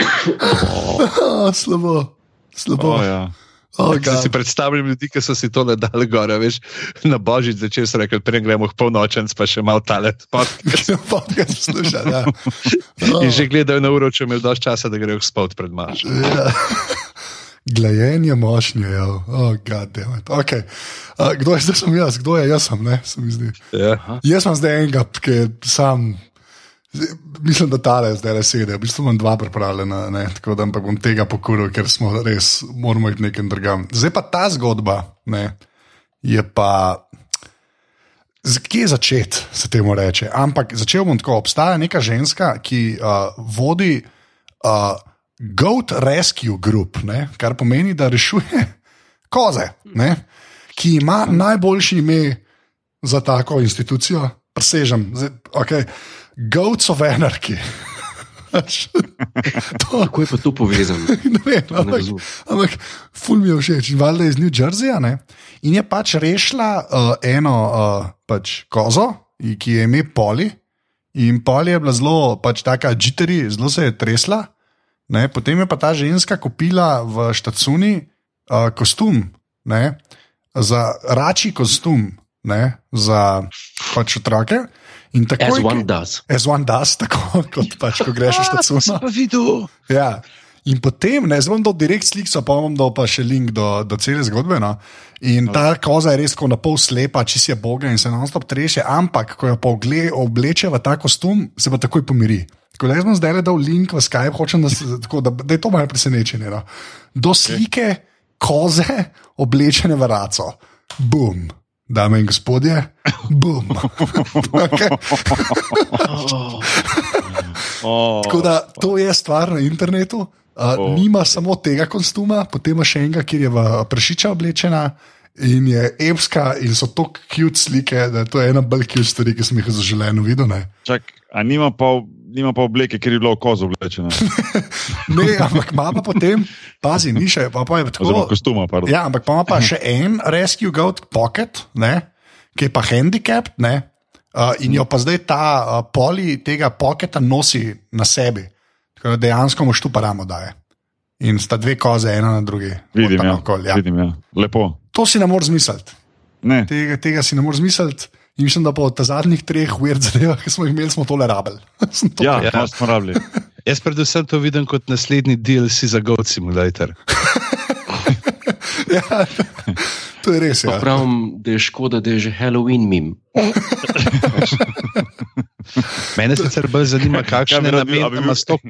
Oh, slabo. Slabo. Oh, ja. Oh, Če si God. predstavljam ljudi, ki so si to le dali gor, veš, na božič začel so reči, prej gremo polnočen, pa še malo tale podcast. Podcast posluša, ja. In že gledajo na uro, če imel dovolj časa, da grejo spat pred marš. Ja. Glajenje mošnje, ja. Oh, god damn it. Okay. Uh, kdo je zdaj sem jaz? Kdo je jaz sem, ne? Se mi zdi. Ja. Jaz sem zdaj enega, ki sam. Mislim, da tale zdaj le sedi, v bistvu imam dva pripravljena, ne, tako da ampak bom tega pokuril, ker smo res, moramo iti nekam drugam. Zdaj pa ta zgodba ne, je pa. Kje začeti, se temu reče? Ampak začel bom tako. Obstaja neka ženska, ki uh, vodi uh, Goat Rescue Group, ne, kar pomeni, da rešuje koze, ne, ki ima najboljše ime za tako institucijo. Presežem, zdaj, okay. Goats of Anarchy. to, Kako je pa to povezano? ne vem, ne ampak, razumem. ampak ful mi je všeč. In valjda je iz New Jerseyja. Ne? In je pač rešila uh, eno uh, pač kozo, ki je ime Poli, In pol je bila zelo, pač taka jittery, zelo se je tresla. Ne? Potem je pa ta ženska kupila v štacuni uh, kostum, ne? za rači kostum, ne? za pač otroke. In As takoj, one ki- does. As one does, tako kot pač, ko greš v štacuno. pa videl. Ja. In potem, ne, zdaj bom dal direkt sliko, pa bom dal pa še link do, do cele zgodbe. No. In ta koza je res tako na pol slepa, če si je boga in se non-stop treše, ampak ko jo pa ogle, obleče v ta kostum, se pa takoj pomiri. Tako da jaz bom zdaj dal link v Skype, hočem, da, se, tako, da, da je to malo presenečenje. No. Do slike koze oblečene v raco. Bum. Dame in gospodje, bum. okay. Oh, Tako da to je stvar na internetu. Uh, Oh. oh. Nima samo tega kostuma, potem ima še enega, kjer je v prašiča oblečena in je evska, in so to cute slike, da je to ena bolj cute stvari, ki sem jih za življenje videl. Ne, čak, a nima pa, nima pa obleke, ker je bila v kozo oblečena. ne ampak ima pa potem, pazi, ni še, pa, pa je Oziroma tako. kostuma, pardon. Ja, ampak pa ima pa še en Rescue Goat Pocket, ne, ki je pa handicapped, ne, uh, in jo pa zdaj ta uh, poli tega pocketa nosi na sebi. Tako da dejansko mu štupa ramo daje. In sta dve koze, ena na drugi. Vidim, pa ja. naokoli, ja. Vidim, ja. Lepo. To si ne moreš misliti. Tega, tega si ne moreš misliti. In mislim, da po zadnjih treh weird zadevah, ki smo jih imeli, smo tole rabili. Sem to- Ja, Ja. ja. smo rabili. Jaz predvsem to vidim kot naslednji DLC za Goat Simulator. ja, to je res. Ja. pravim, da je škoda, da je že Halloween mim. Mene sicer bolj zanima, Kaj kakšne bi rad bil- a namene bi ima bil- stop.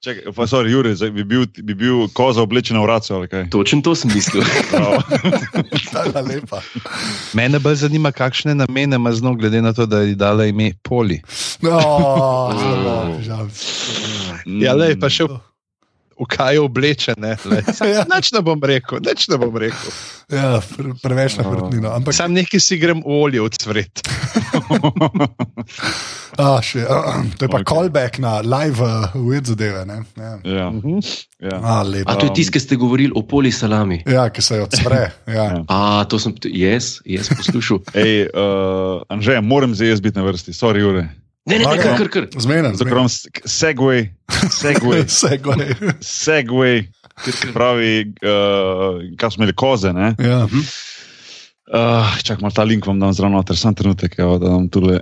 Čakaj, pa, sorry, Jure, zdaj bi bil, bi bil koza oblečena v raco ali kaj? Točno to sem mislil. Mene bolj zanima, kakšne namene ima z njo, glede na to, da je dala ime Poli. No, žal, žal. Ja, lej, pa še v, v kaj je oblečene. Ja. Nič ne bom rekel, nič ne bom rekel. Ja, pre, preveč na hrbtnino. Ampak, Sam nekaj si grem v olje odsvret. a, še, a, to je pa Ok. okay. callback na live uh, weird zadeve. Ne? Ja. Ja, Mhm. ja. A, lepo. A to je tisti, ki ste govorili o poli salami. Ja, ki se jo odsvre. Ja. Ja. A, to sem, jaz, jaz poslušal. Ej, uh, Anže, moram zdaj jaz biti na vrsti, sorry, Jure. Ne, ne, ne, kar, kar, kar. Imam s- segway, segway, segway, ki pravi, uh, kaj smo imeli koze. Ne? Ja. Uh, čak, malo ta link vam dam zraven, noter, sam trenutek, evo, da vam tule,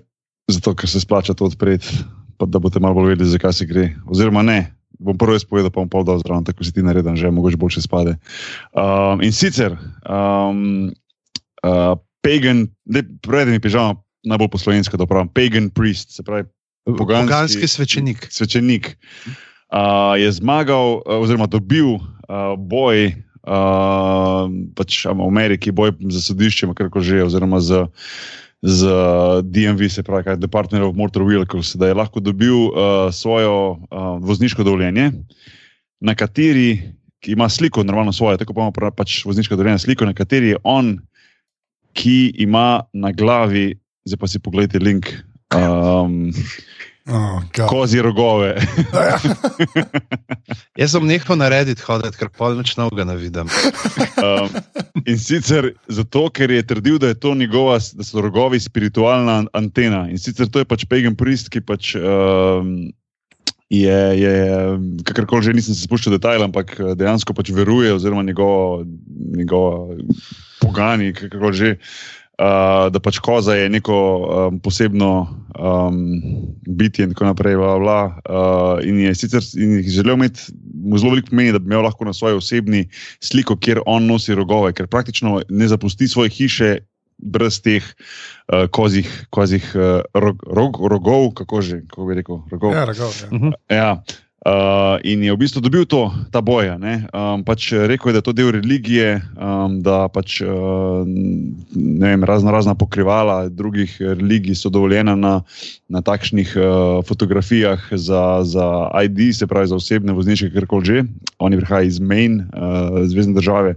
zato ker se splača to odpreti, pa da boste malo bolj vedeli, zakaj se gre. Oziroma ne, bom prvo jaz povedal, pa bom pol dal zraven, tako si ti naredan, že mogoče boljše spade. Um, in sicer, um, uh, pagan, predem mi pižama najbolj po slovensko, da pravim, pagan priest, se pravi Poganski- Poganski svečenik. svečenik, uh, je zmagal, oziroma dobil uh, boj uh, pač v Ameriki, boj za sodišče, kako že, oziroma z, z DMV, se pravi, kaj, Department of Motor Vehicles, da je lahko dobil uh, svojo uh, vozniško dovoljenje, na kateri ki ima sliko, normalno svoje, tako pa ima pač vozniško dovoljenje sliko, na kateri je on, ki ima na glavi, zdaj pa si pogledajte link. Um, Oh, God. Kozje rogove. Jaz sem nehal narediti hoditi, ker pol noč novega ne vidim. Um, in sicer zato, ker je trdil, da, je to njegova, da so rogovi spiritualna an- antena. In sicer to je pač pagan priest, ki pač. Um, Je, je kakorkoli že nisem se spuščal v detajle, ampak eh, dejansko pač veruje, oziroma njegovo, njegovo pogani, kako že, uh, da pač koza je neko um, posebno um, bitje in tako naprej. Bla, bla, uh, in je sicer in je želel imeti, zelo veliko pomeni, da bi imel lahko na svoji osebni sliko, kjer on nosi rogove, ker praktično ne zapusti svoje hiše brez teh uh, kozih, kozih uh, rog, rog, rogov, kako že, kako bi rekel, rogov. Ja, ragov, ja. Ja. Uh, in je v bistvu dobil to, ta boja. ne. Um, pač rekel je, da je to del religije, um, da pač uh, vem, razno razna pokrivala drugih religij so dovoljena na, na takšnih uh, fotografijah za, za ID, se pravi za osebne vozniške, kar koli že. Oni prihajajo iz Maine, uh, zvezdne države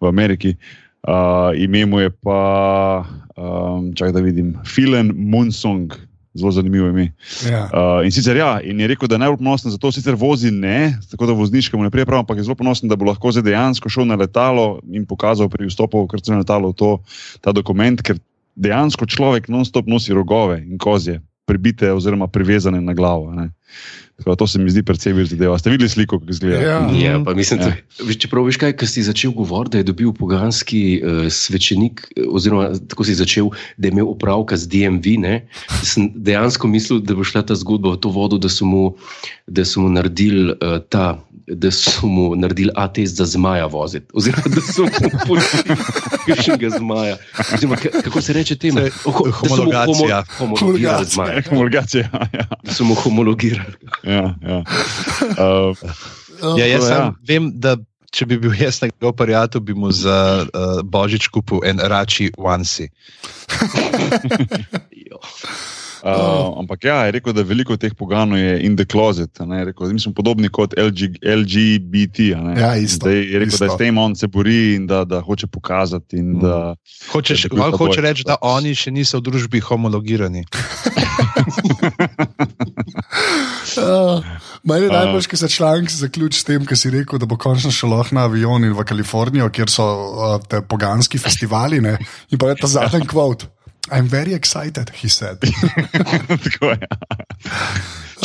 v Ameriki. Uh, ime mu je pa, um, čakaj da vidim, Filen Munsong, zelo zanimivo ime. Ja. Uh, in sicer ja, in je rekel, da je najbolj ponosen za to, sicer vozi ne, tako da vozniškemu ne prije prav, ampak je zelo ponosen, da bo lahko zdaj dejansko šel na letalo in pokazal pri vstopu v krcno letalo to, ta dokument, ker dejansko človek non-stop nosi rogove in kozje. pribite oziroma privezane na glavo. Ne. Da to se mi zdi precej več zadeva. Ste videli sliko, kako izgleda? Ja. Ja, pa mislim, Ja. ja. da, čeprav veš kaj, ker si začel govoriti, da je dobil poganski uh, svečenik, eh, oziroma tako si začel, da je imel opravka z DMV. Ne, sem dejansko mislil, da bo šla ta zgodba v to vodo, da so mu, da so mu naredili uh, ta. Da so mu naredili ATS za zmaja voziti, oziroma da so mu pustili še nekaj zmaja. Oziroma, ka- kako se reče temu? Se- Ho- da so mu homologacija. homo- Homologirali zmaja. Homologacija. Ja, Da so mu homologirali. Ja, ja. Uh, Ja, jaz To, ja. vem, da če bi bil jaz njegov prijatelj, bi mu za uh, božič kupil en rači onesie. Uh, ampak ja, je rekel, da veliko teh poganov je in the closet. a ne, je Rekel, mi smo podobni kot LG, LGBT. a ne. Ja, isto, Zdaj je rekel, da isto. s tem on se bori in da, da hoče pokazati. In da, Hočeš, Da hoče boj. reči, da oni še niso v družbi homologirani. Uh, Meni je najbolj, ker se članek zaključi s tem, ker si rekel, da bo končno šel lahko na avion in v Kalifornijo, kjer so uh, te poganski festivali. Ne? In pa je ta zadnji kvot. I'm very excited, he said. tako je.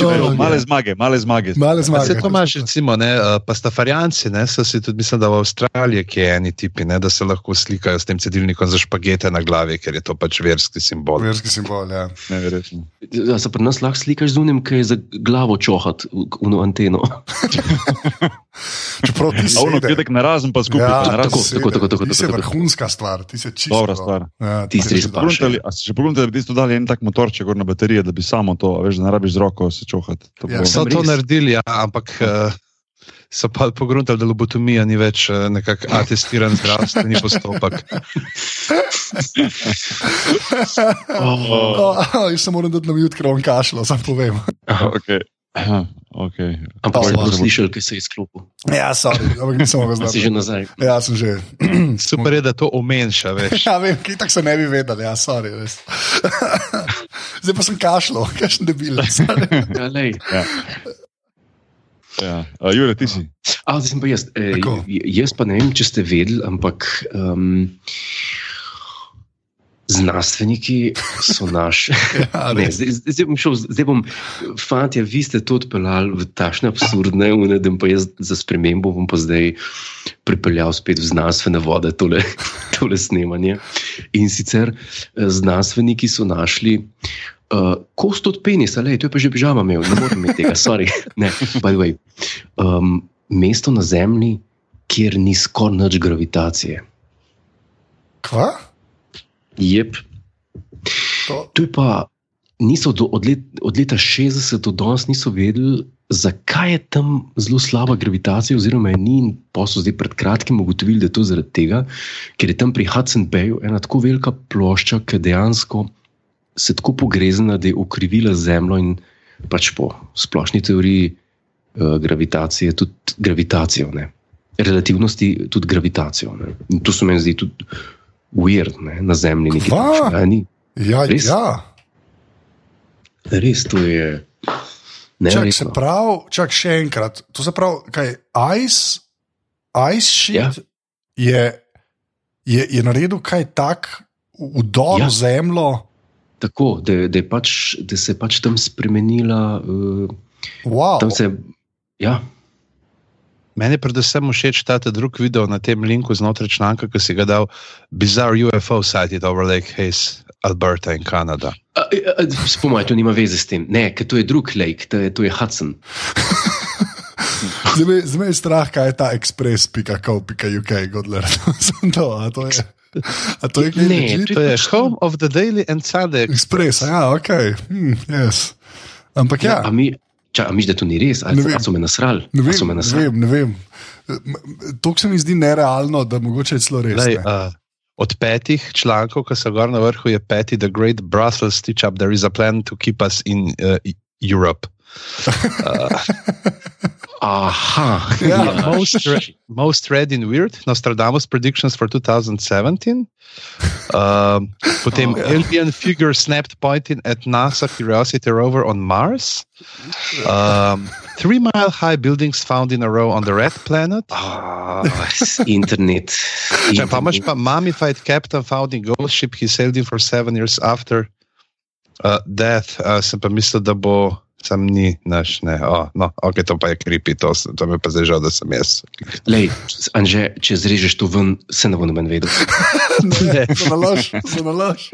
Oh, Evo, ja. male zmage, male zmage. Male Pa zmage. Se to imaš, recimo, ne, uh, pastafarijanci, ne, so si tudi, mislim, da v Avstraliji, ki je eni tipi, ne, da se lahko slikajo s tem cedilnikom za špagete na glavi, ker je to pač verski simbol. Verski simbol, ja. Neverjetno. Ja, se pri nas lahko slikaš z unim, ki je za glavo čohat, uno anteno. Čeprav ti si. A ono, kjedek na razen, pa skupaj. Ja, na razen. tako, tako, tako, tako, Ti si vrhunska stvar, ti si čisto. Dobra stvar. Ja, Ti si res a ste Še pogledajte, da bi tisto dali en tak motorček na baterije, da bi samo to, a veš, da ne rabiš z roko se čohati. To Ja, bo- So to naredili, ja, ampak uh, so pa pogruntali, da lobotomija ni več uh, nekako atestiran zdravstveni postopek. Oh. Oh, oh, jaz se moram dati na mute, ker vam kašlo, sam povem. Okay. Okay. Ampak bo wow. slišal, ki se je izklopil. Ja, sorry, ampak nisem mogel A Si že znati. nazaj. Ja, sem že. Super je, da to omenša, veš. Ja, vem, ki tako se ne bi vedel, ja, sorry. Res. Zdaj pa sem kašlo, kaj še debil. Ja, lej. Ja. Uh, Jure, ti si. A, zdaj sem pa jaz. E, jaz pa ne vem, če ste vedeli, ampak um, znanstveniki so naši. Ja, Ne, zdaj, zdaj, bom šel, zdaj bom, fantje, vi ste to odpeljali v tašne absurdne une, da bom pa jaz za spremembo bom pa zdaj pripeljal spet v znanstvene vode tole, tole snemanje. In sicer eh, znanstveniki so našli uh, kost od penisa, le, to je pa že pižama imel, ne morem imeti tega, sorry. Ne, by the way. Um, mesto na Zemlji, kjer ni skoraj nič gravitacije. Kva? Jep, To, To je pa, niso do, od, let, od leta 60 do danes niso vedeli, zakaj je tam zelo slaba gravitacija, oziroma je ni. in Pa so zdaj pred kratkim ugotovili, da je to zaradi tega, ker je tam pri Hudson Bayu ena tako velika plošča, ki dejansko se tako pogrezna, da je ukrivila Zemljo in pač po splošni teoriji uh, gravitacije, tudi gravitacijo, ne. relativnosti, tudi gravitacijo. Ne. In to se meni zdi tudi weird, ne, na Zemlji nekaj Kva? takšnega, a ni. ja, Res? ja. Res to je. Čak, se pravi, čak še enkrat. To se pravi, kaj ice, ice sheet Ja. je, je, je naredil kaj tak, vdor Ja. v zemljo. Tako, da, da, pač, da se je pač tam spremenila. Uh, Wow. tam se, ja, Meni je predvsem všeč ta ta drug video na tem linku znotraj članka, ki si ga dal, Bizarre UFO sighted over Lake Hayes, Alberta in Kanada. Spomaj, to nima veze s tem. Ne, ker to je drug lake, to je, to je Hudson. Zdaj me- zdaj me je strah, kaj je ta express.co.uk, Godler. To, a to je. A to je kaj Ne? To je Home of the Daily and Sunday. Express, ja, ok. Hm, yes. Ampak ja, A mi, ča, a miš, da to ni res, ali, Ne vem. so me nasrali? ne vem, so me ne nasrali? vem. Ne vem. To se mi zdi nerealno, da mogoče je celo res. Lej, ne. uh, od petih člankov, ki so gor na vrhu, je peti The Great Brussels Stitch Up. There is a plan to keep us in uh, Europe. Uh, Aha, Ja, most, re most read in weird, Nostradamus predictions for 2017. Um, potem Oh, ja. alien figure snapped pointing at NASA Curiosity rover on Mars. Um, three mile high buildings found in a row on the red planet. Ah, internet. Če pa imaš pa mummified captain found in ghost ship he sailed in for seven years after. Uh, death, uh, sem pa mislil, da bo. Sam ni naš, ne. Oh, no, ok, to pa je kripi, to, to mi je pa zdaj žal, da sem jaz. Lej, Anže, če zrežeš to ven, se ne bo noben vedel. Ne, za nalaž, za nalaž.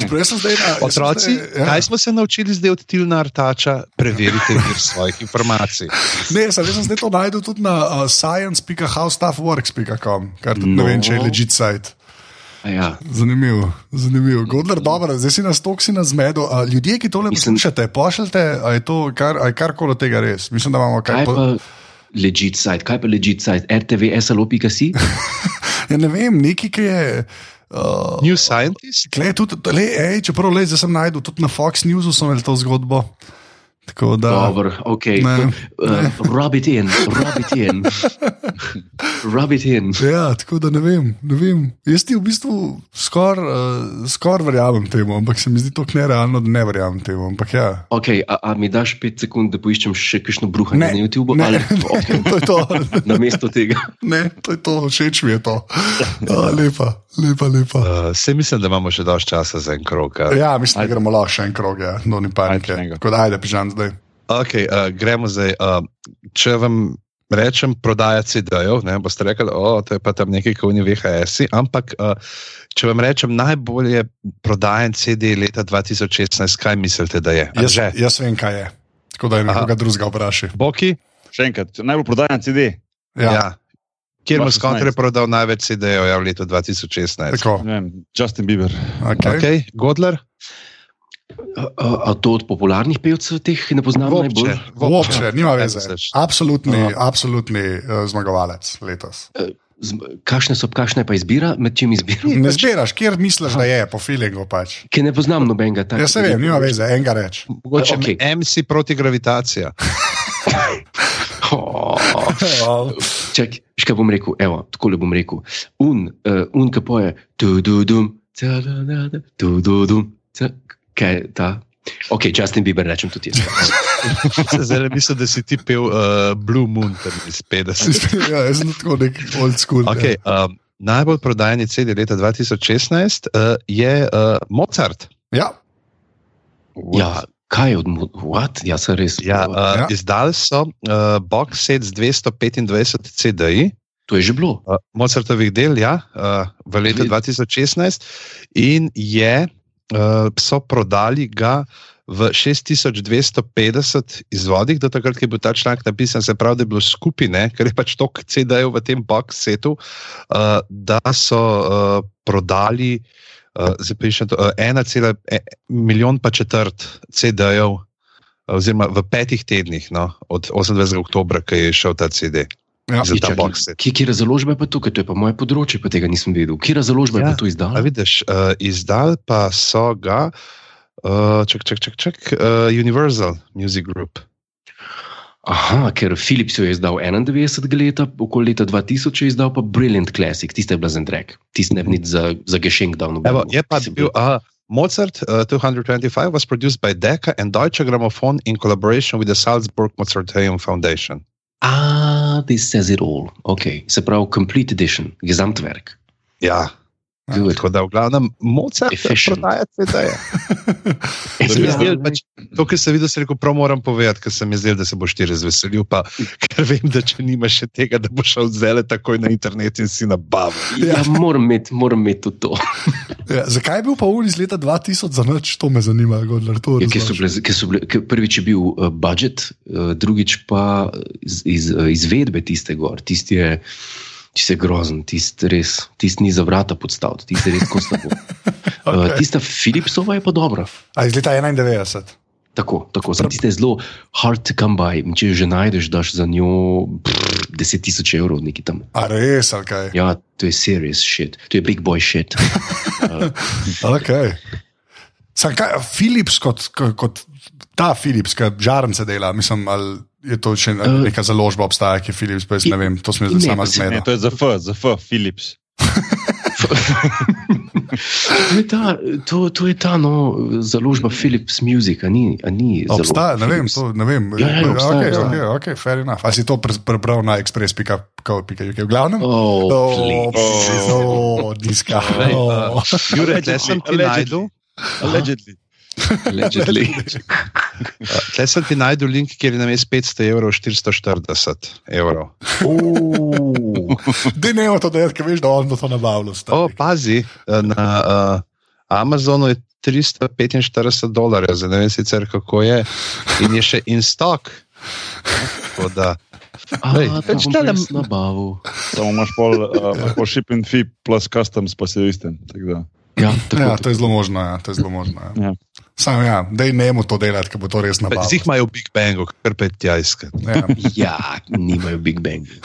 Čeprav jaz sem zdaj na. sem Otroci, zdaj- ja. kaj smo se naučili zdaj od Tilna Artača? Preverite vir svojih informacij. Ne, sem, jaz sem zdaj to najdel tudi na uh, science.howstuffworks.com, kar tudi no. ne vem, če je No. legit sajt. Ja, Zanimivo, zanimivo. Godler, dobro, zdaj si nas toksi na zmedu. A, ljudje, ki tole Mislim- poslušate, pošljite, a je to kar, a je karkoli od tega res. Mislim, da imamo kaj kaj pa legit site, kaj pa legit site, rtvslo.si? Ja, ne vem, neki, ki je. Uh, New Scientist? Klej, tudi, le, ej, čeprav le, zdaj sem najdel, tudi na Fox Newsu sem imel to zgodbo. Tako da. Dobro, ok. Ne, Uh, rub it in, rub it in. rub it in. Ja, tako da ne vem. Ne vem. Jaz ti v bistvu skoraj uh, skor verjamem temu, ampak se mi zdi to nerealno, da ne verjamem temu. Ampak ja. Ok, a, a mi daš pet sekund, da poiščem še kakšno bruhanje Ne, na YouTubu? ne, ali, ne, okay, to je to. na mesto tega. Ne, to je to, všeč mi je to. A, lepa, lepa, lepa. Uh, se mislim, da imamo še dosti časa za en krog. a? Ja, mislim, da gremo lahko še en krog, ja. no ni panike. Tako da ajde, pižam zdaj. Okay, uh, gremo zdaj. Uh, če vam rečem, prodaja CD-jev, ne boste rekli, da je pa tam nekaj, kot ni VHS. Ampak, uh, če vam rečem, najbolje prodajen CD leta 2016, kaj mislite, da je? Jaz, Anže? jaz vem, kaj je. Tako da je nekoga drugega vprašaj. Boki? Še enkrat, najbolj prodajan CD. Ja, Ja. Kjer 2016. skontre prodal največ CD-jev ja, v letu 2016? tako. Vem, Justin Bieber. Okay. Okay. Godler? A, a, to od popularnih pevcev teh ne poznam najbolj? Vopče, nima veze. Absolutni, Aha. absolutni uh, zmagovalec letos. Z- Kakšne so, kakšna je pa izbira, med čim izbira? Ne zbiraš, kjer misliš, da je, po feelingu pač. Ki ne poznam nobenega takega. Jaz se vem, nima veze, enega reč. Mogoče okay. MC proti gravitacija. Oh, čak, škaj bom rekel, evo, tako le bom rekel. Un, uh, un ki poje, tu, tu, dum, ta, da, da, da, tu, tu, dum, ta, kaj je ta? Ok, Justin Bieber rečem tudi jaz. Zdaj mislim, da si ti pel uh, Blue Moon tam iz 50. ja, jaz sem tako nek old school. Okay, um, najbolj prodajani CD leta 2016 uh, je uh, Mozart. Ja. Ja, kaj je od Mo- What? Ja, sem res. Ja, uh, Ja. ja. Izdali so uh, box set z 225 CD-ji. To je že bilo. Uh, Mozartovih del, ja, uh, v letu Gled- 2016, in je, uh, so prodali ga v 6250 izvodih, do takrat, ko je bil ta članek napisan, se pravi, da je bilo skupine, ker je pač toliko CD-jev v tem box setu, uh, da so uh, prodali. Uh, zdaj pišem to, uh, 1,1 milijon pa četrt CD-jev, oziroma v petih tednih, no, od 28. oktobra, ko je šel ta CD. Ja. za ta Čakaj, box. Kje, kje založba je pa tukaj? To je pa moje področje, pa tega nisem vedel. Kje založba je Ja, pa to izdala? A vidiš, uh, izdal pa so ga, uh, čak, čak, čak, čak, uh, Universal Music Group. Aha, ker Philips jo je izdal 91 leta, okoli leta 2000 je izdal pa Brilliant Classic, tiste je bila za drek, tiste ne bi za, za gešenk dal. Evo, nobenemu. je pa bil, uh, Mozart uh, 225 was produced by Decca and Deutsche Grammophon in collaboration with the Salzburg Mozarteum Foundation. Ah, this says it all. Ok, se pravi, complete edition, Gesamtwerk. Ja, Good. tako da v glavnem Mozart Efficient. prodaja CD-je. Ja, Se mi zdelo, pač, to, kar sem videl, se rekel, prav moram povedati, ker se mi zdelo, da se boš ti razveselil, pa ker vem, da če nimaš še tega, da boš šel zele takoj na internet in si nabavil. ja, moram imeti, moram imeti tudi to. Ja, zakaj je bil pa ur iz leta 2000 za noč? To me zanima, Godler. To Ja, ki so bile, ki so bile, ki prvič je bil uh, budžet, uh, drugič pa iz, iz, uh, izvedbe tiste gor. Tisti je, tisti je grozen, tisti res, tisti ni za vrata podstavljen, tisti je res kostno. Okay. Uh, tista Philipsova je pa dobra. A iz leta 91. Tako, tako. Sam tiste je zelo hard to come by. Če jo že najdeš, daš za njo pff, 10 tisoč evrov, neki tam. A res, ali kaj? Ja, to je serious shit, to je big boy shit. Uh, Okay. Sam kaj, Philips kot, kot, kot ta Philips, ki žarnice dela, mislim, ali je to še Eh, neka založba obstaja, ki je Philips, pa jaz ne vem, to smo ne, zdaj sama zmedla. to je za F, za F, Philips. to, je ta, to, to je ta no, založba Philips Music, a ni. A ni založba Obstaja, ne vem, to ne vem. Ja, ja, obstaja, okay, obstaja. okay, okay, fair enough. A si to pre- prebral na express.co.uk, v glavnem? Oh, Oh, please. oh, diska. Oh. Jure, tle sem ti Allegedly. najdel. Allegedly. Allegedly. Tle sem ti najdel link, kjer je namesto 500 evrov 440 evrov. Dej ne to delati, ker veš, da on bo to nabavil. O, pazi, na uh, Amazonu je 345 dolarjev, zdaj ne vem sicer kako je, in je še in stok. Tako da, Lej, A, pač to bom nabavil. Samo imaš pol, uh, pol shipping fee plus customs, pa si isten. da. Ja, tako, Ja, to je zelo možno. Ja, to je zelo možno ja. Ja. Sam ja, dej ne mu to delati, ker bo to res nabavil. Zdaj imajo Big Bangu, kar pet tja iskat. Ja. ja, nimajo Big Bang.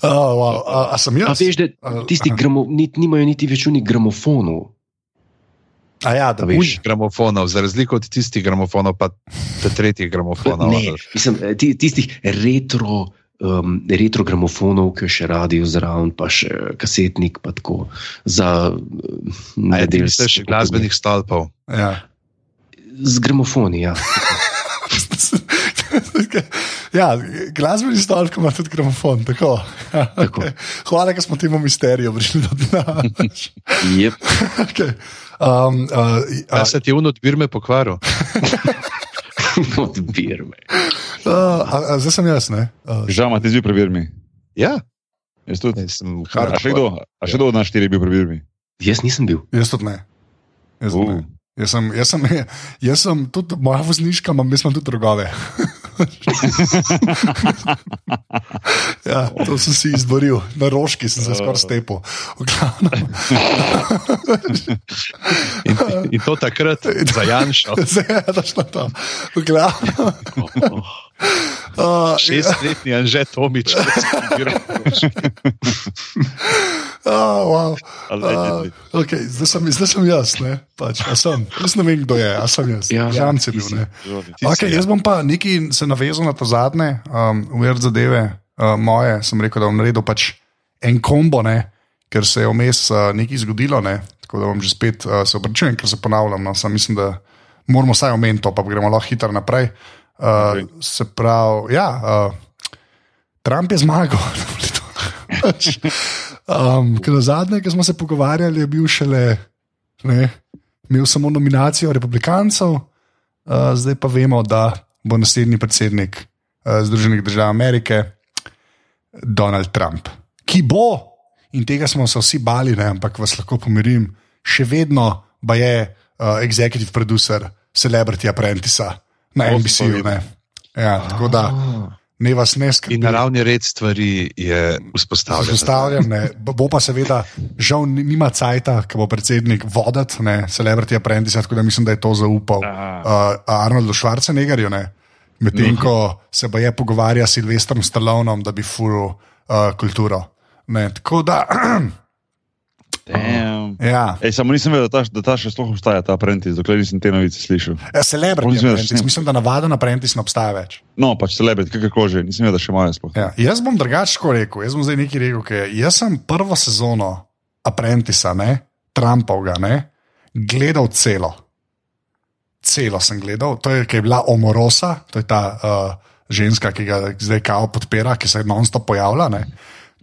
Oh, wow. a, a sem A jaz? veš, da A, tisti gramo, nit, nimajo niti več unih gramofonov. A ja, da A veš. gramofonov, za razliko od tistih gramofonov, pa tretjih gramofonov. Ne, mislim, ti, tistih retro, um, retro gramofonov, ki še radijo zraven, pa še kasetnik, pa tako za um, nedeljske misliš glasbenih stolpov? Ja. Z gramofoni, ja. ja, glasbeni stolp ima tudi gramofon. Tako. Ja, Tako. okay. Hvala, da smo temu misteriju prišli do dna. Yep. okay. um, uh, A se ti je unot birme pokvaril? Odbir me. uh, a, a, zdaj sem jaz, ne? Uh, Žama, ti zbi prebir mi. Ja, Jaz tudi. jaz sem A še kdo? A še kdo od nas štiri je bil mi? Jaz nisem bil. jaz tudi ne. Jaz, tudi ne. Uh. jaz, sem, jaz, sem, jaz sem tudi, moja vozniška, imam, jaz imam tudi drugove. ja, to sem si izboril, na rožki sem se skoraj stepel. In, in to takrat za Janša. Zdaj je daš na to. V glavnem. Uh, Šestletni Anže Tomič. ki se pobira. oh, wow. Uh, okay, zdaj, sem, zdaj sem jaz, ne? Pač, sem. Jaz ne vem, kdo je, a sem jaz. Ja, si ti bil. si. Ne? Si, Okay, ja. jaz bom pa nekaj se navezal na to zadnje, um, weird zadeve, uh, moje. Sem rekel, da bom naredil pač en kombo, ne, ker se je vmes uh, nekaj zgodilo. Ne, tako da bom že spet uh, se obračunal, ker se ponavljam. No, sam mislim, da moramo vsaj omeniti to, pa gremo lahko hitro naprej. Uh, se pravi, ja, uh, Trump je zmagal. na volitvah. Pač, um, ker zadnje, ki smo se pogovarjali, je bil šele, ne, imel samo nominacijo republikancev, uh, zdaj pa vemo, da bo naslednji predsednik uh, Združenih držav Amerike Donald Trump, ki bo, in tega smo se vsi bali, ne, ampak vas lahko pomirim, še vedno pa je uh, executive producer Celebrity Apprentice na NBC-ju. Ja, tako da ne vas ne skrbi. In naravni red stvari je vzpostavljen. Vzpostavljam, ne. Bo pa seveda, žal, ni- nima cajta, ki bo predsednik voditi, ne, Celebrity Apprentice, tako da mislim, da je to zaupal uh, Arnoldu Schwarzeneggerju. ne. Medtem ko se pa je pogovarja s Silvestrom Stallonom, da bi furil uh, kulturo. Ne, tako da, Damn. Ja, Ej, samo nisem vedel, da ta, da ta še sploh obstaja, ta apprentice, dokler nisem te novice slišal. Ja, Celebrity še Apprentice, ne. mislim, da navaden Apprentice ne obstaja več. No, pač celebrity, kako že, nisem vedel, da še imajo sploh. Ja, jaz bom drugače rekel, jaz bom zdaj nekaj rekel. ker Jaz sem prvo sezono Apprentica, ne, Trumpovga, ne, gledal celo. Celo sem gledal, to je, ki je bila Omorosa, to je ta uh, ženska, ki ga zdaj kao podpira, ki se non-stop pojavlja. Ne.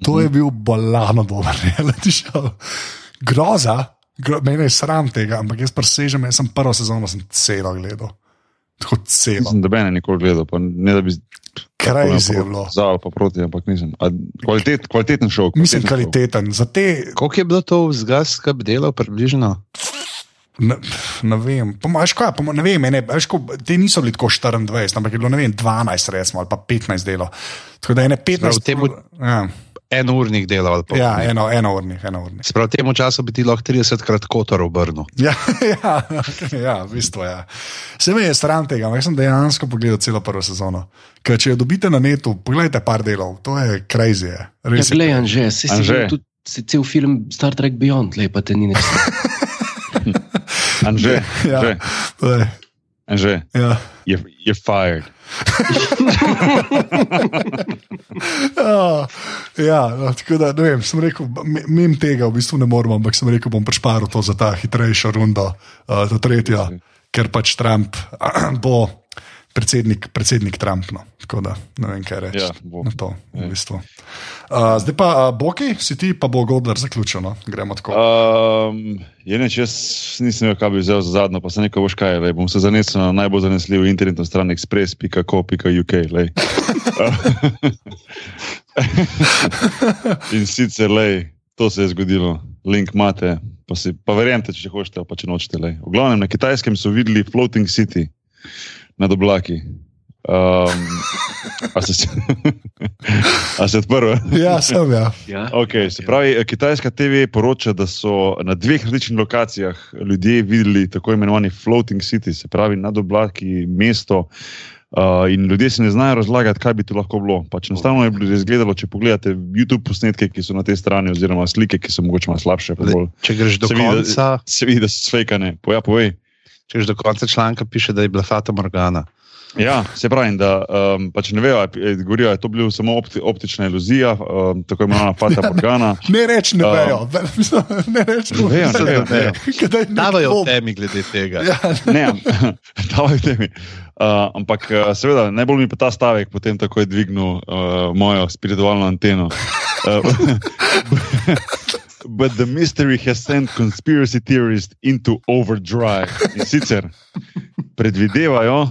To je bil bolano dober reality show. Groza, gro, meni je sram tega, ampak jaz presežem, jaz sem prvo sezono sem celo gledal. Tako celo. Nisem dobene nikoli gledal, pa ne da bi Crazy je bilo. Za ali pa proti, ampak nisem. A, kvalitet, kvaliteten šov. Mislim, kvaliteten kvaliteten. šov. Za te Koliko je bilo to vzgas, kaj bi delal približno? Ne, ne vem, pomaž, kaj, poma, ne vem, ne, veš, ko, te niso bili tako 24, ampak je bilo ne vem, 12, recimo, ali pa 15 delo. Tako da je ne 15. Prav, temu- ja, En urnik delal. ali pa- ja, eno, eno urnih, eno urnih. Se pravi, temu času bi ti lahko 30 krat kotor obrnil. Ja, ja, ja, v bistvu je. Ja. Se me je stran tega, ampak jaz sem dejansko pogledal celo prvo sezono. Ker če jo dobite na netu, pogledajte par delov, to je crazy. Je. Ja, glej, Anže, si Anže. videl tudi cel film Star Trek Beyond, lepa te ni nič. Anže, Ja. To je, Anže, ja. you're, you're fired. Ja, no, tako da ne vem, sem rekel, mem tega v bistvu ne morem, ampak sem rekel, bom prešparil to za ta hitrejšo rundo, uh, ta tretja, ker pač Trump bo predsednik, predsednik Trump. No. Tako da ne vem, kaj reči. Ja, bo. na to. V Ja. bistvu. uh, zdaj pa, uh, Boki, si ti, pa bo Godler zaključil. No. Gremo tako. Uh, Um, je neč, jaz nisem vedel, kaj bi vzel za zadnjo, pa se nekaj boš kaj, lej. bom se zanesel na najbolj zanesljiv internetno stran express.co.uk. In sicer, lej, to se je zgodilo, link imate, pa, si, pa verjemite, če hočete, pa če nočete. Lej. V glavnem na kitajskem so videli floating city nad oblaki. Um, a se, a se odprl? ja, sem ja. Ja, Okay, se pravi, eh, kitajska TV poroča, da so na dveh različnih lokacijah ljudje videli tako imenovani floating city, se pravi nad oblaki mesto. Uh, in ljudje se ne znajo razlagati, kaj bi to lahko bilo. Pač enostavno je bilo izgledalo, če pogledate YouTube posnetke, ki so na tej strani, oziroma slike, ki so mogoče malo slabše. pa bolj- Če greš do Se vidi, da- konca, Se vidi, da so fejkane. Poja, povej. Če greš do konca članka, piše, da je bila Fata Morgana. Ja, se pravi, da um, pač ne vejo, govorijo, da je to bila samo opti, optična iluzija, um, tako imenovana Fata Morgana. Ne reči, ne Uh, vejo. ne reči, Ne vejo, ne vejo, ne vejo. Davajo v temi glede tega. Ja, Ne, davaj temi. Uh, ampak uh, seveda, najbolj mi pa ta stavek potem tako je dvignil uh, mojo spiritualno anteno. Uh, But the mystery has sent conspiracy theorists into overdrive. In sicer predvidevajo,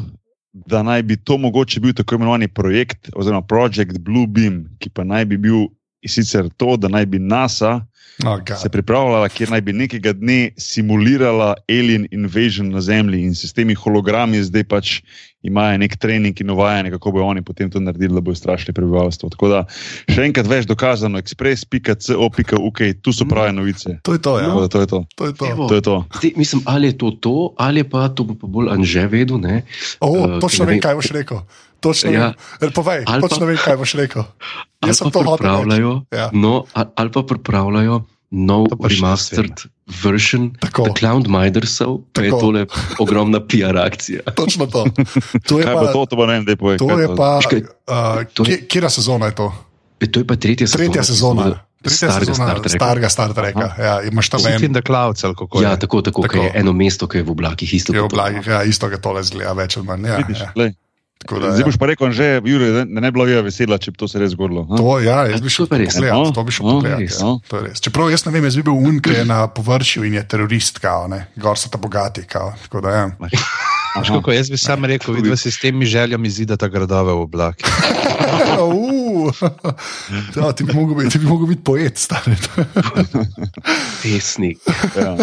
da naj bi to mogoče bil tako imenovani projekt oziroma projekt Blue Beam, ki pa naj bi bil sicer to, da naj bi NASA oh, God. se pripravljala, kjer naj bi nekega dne simulirala alien invasion na Zemlji in se s temi hologrami zdaj pač imajo nek trening in uvajanje, kako bodo oni potem to naredili, da bojo strašili prebivalstvo. Tako da še enkrat več dokazano, express.co.uk, tu so prave novice. To je to, ja. Tako da to je to. To je to. Evo. To je to. Zdaj, mislim, ali je to to, ali pa to bo pa bolj Anže vedel. Ne? O, Eh, točno vem, kaj boš rekel. Točno Ja. vem. Povej, Ali pa- točno vem, kaj boš rekel. Ali Jaz sem to hotel Ja. no, ali pa pripravljajo nov To remastered version Tako. The Cloud Midersov, pa je Tako. tole ogromna PR akcija. Točno to. To je Kaj pa, pa to, to pa ne vem, da je to je pa Škaj, uh, to je- kje- Kjera sezona je to? E, to je pa tretja sezona. Tretja sezona. Tretja starega sezona Star Treka. starega Star Treka. Ja, imaš tam en, the Clouds, ali kako Ja, je. tako, tako, Tako. tako. je eno mesto, ki je v oblakih, isto je v kot to. blagih, ja, isto ga tole zgleda, več ali manj. Ja, Vidiš, ja. glej. Tako da, Zdaj ja. boš pa rekel, že, Jure, da ne bi bila Vija vesela, če bi to se res zgodilo. ha? To, ja, jaz bi šel res, pogledat, no? to bi šel No, pogledat. res, ja. no. To je res. Čeprav jaz ne vem, jaz bi bil un, ki je na površju in je terorist, kao, ne. gor so ta bogati. Kao. Tako da, ja. Veš, kako, jaz bi sam rekel, vidva si s temi željami zidata gradove v oblaki. Ja, ti bi mogel biti, ti bi mogel biti poet, stari. Pesnik. Ja.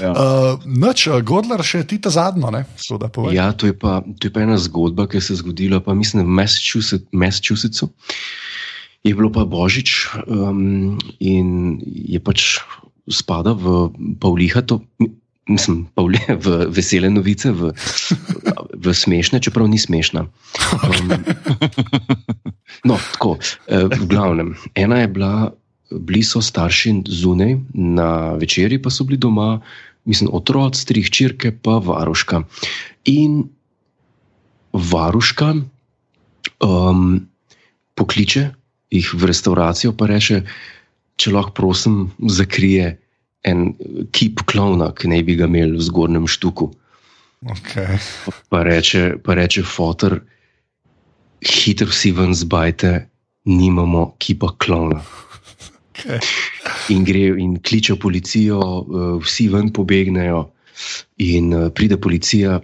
Ja. Uh, noč, uh, Godler, še ti ta zadnjo, ne? Da povej. Ja, to je, pa, to je pa ena zgodba, ki se je zgodila, pa mislim, v Massachusetts, Massachusettsu. Je bilo pa božič um, in je pač spada v Pavlihato, mislim, Pavli, v vesele novice, v, v smešne, čeprav ni smešna. Um, no, tako, eh, v glavnem. Ena je bila, bili so starši zunaj, na večerji pa so bili doma, mislim, otroci, tri hčerke, pa varuška. In varuška um, pokliče jih v restavracijo, pa reče, če lahko prosim, zakrije en kip klona, ki naj bi ga imeli v zgornjem štuku. Okay. Pa reče, pa reče fotor, hitro si ven zbajte, nimamo kipa klona. Okay. In gre in kliče policijo, eh, vsi ven pobegnejo, in eh, pride policija,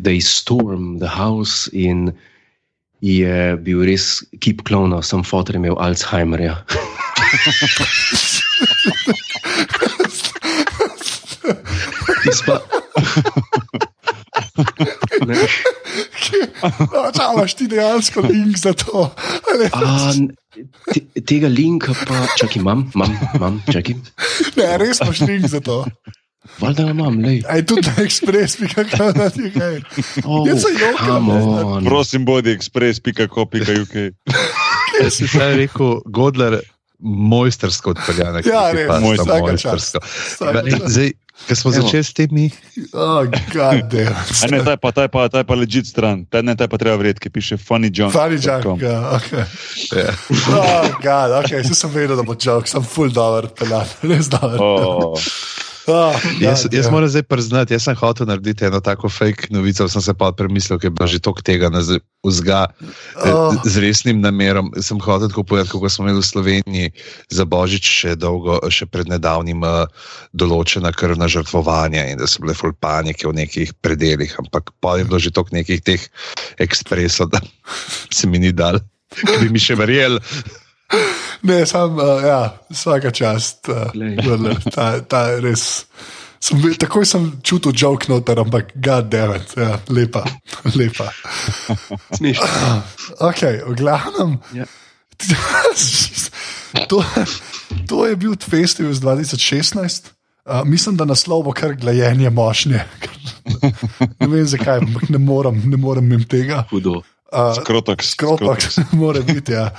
da je storm the house, in je bil res kip klona, sem fotor imel Alzheimerja. Tispa. No, čau, imaš ti dejansko link za to. Ali, a, n- te, tega linka pa, čakaj, imam, imam, imam, čakaj. Ne, res imaš link za to. Valjda ga imam, lej. Aj tudi na ekspres, bi kakor da ti kaj. Oh, Jaz se jokam, come ne. on. Prosim, bodi express.co.uk. Jaz si zdaj rekel, Godler, mojstersko odpeljana. Ja, res, mojstersko. Zdaj, ko smo Evo. začeli s temi, Oh, god ne, ta je pa, ta je pa, ta je pa legit stran, ta, ne, ta je pa treba verjeti, ki piše funny junk. Funny joke, ja, ok. Ja. Oh, god, ok, vse sem vedel, da bo joke, sem full dollar peljan, res dollar. Oh, Ah, Jaz, ja, jaz ja. moram zdaj priznati, jaz sem hotel narediti eno tako fake novico, sem se pa premislil, ker je bilo že toliko tega vzga Oh. oh. z resnim namerom. Sem hotel tako povedati, kako smo imeli v Sloveniji za Božič še dolgo, še pred nedavnim uh, določena krvna žrtvovanja in da so bile full panike v nekih predeljih, ampak pa je bilo že toliko nekih teh ekspresov, da se mi ni dal, ki bi mi še verjel. Ne, sam, uh, ja, vsaka čast. Uh, Glej. vrle, ta, ta res. Sem, takoj sem čutil joke noter, ampak damn it, ja, lepa, lepa. Smešno. Ok, v glavnem. Ja. to, to je bil festival iz 2016. Uh, mislim, da naslov bo kar glajenje mošnje. ne vem zakaj, ampak ne morem, ne morem mimo tega. Hudo. Uh, Skrotok. Skropak, mora biti. Ja.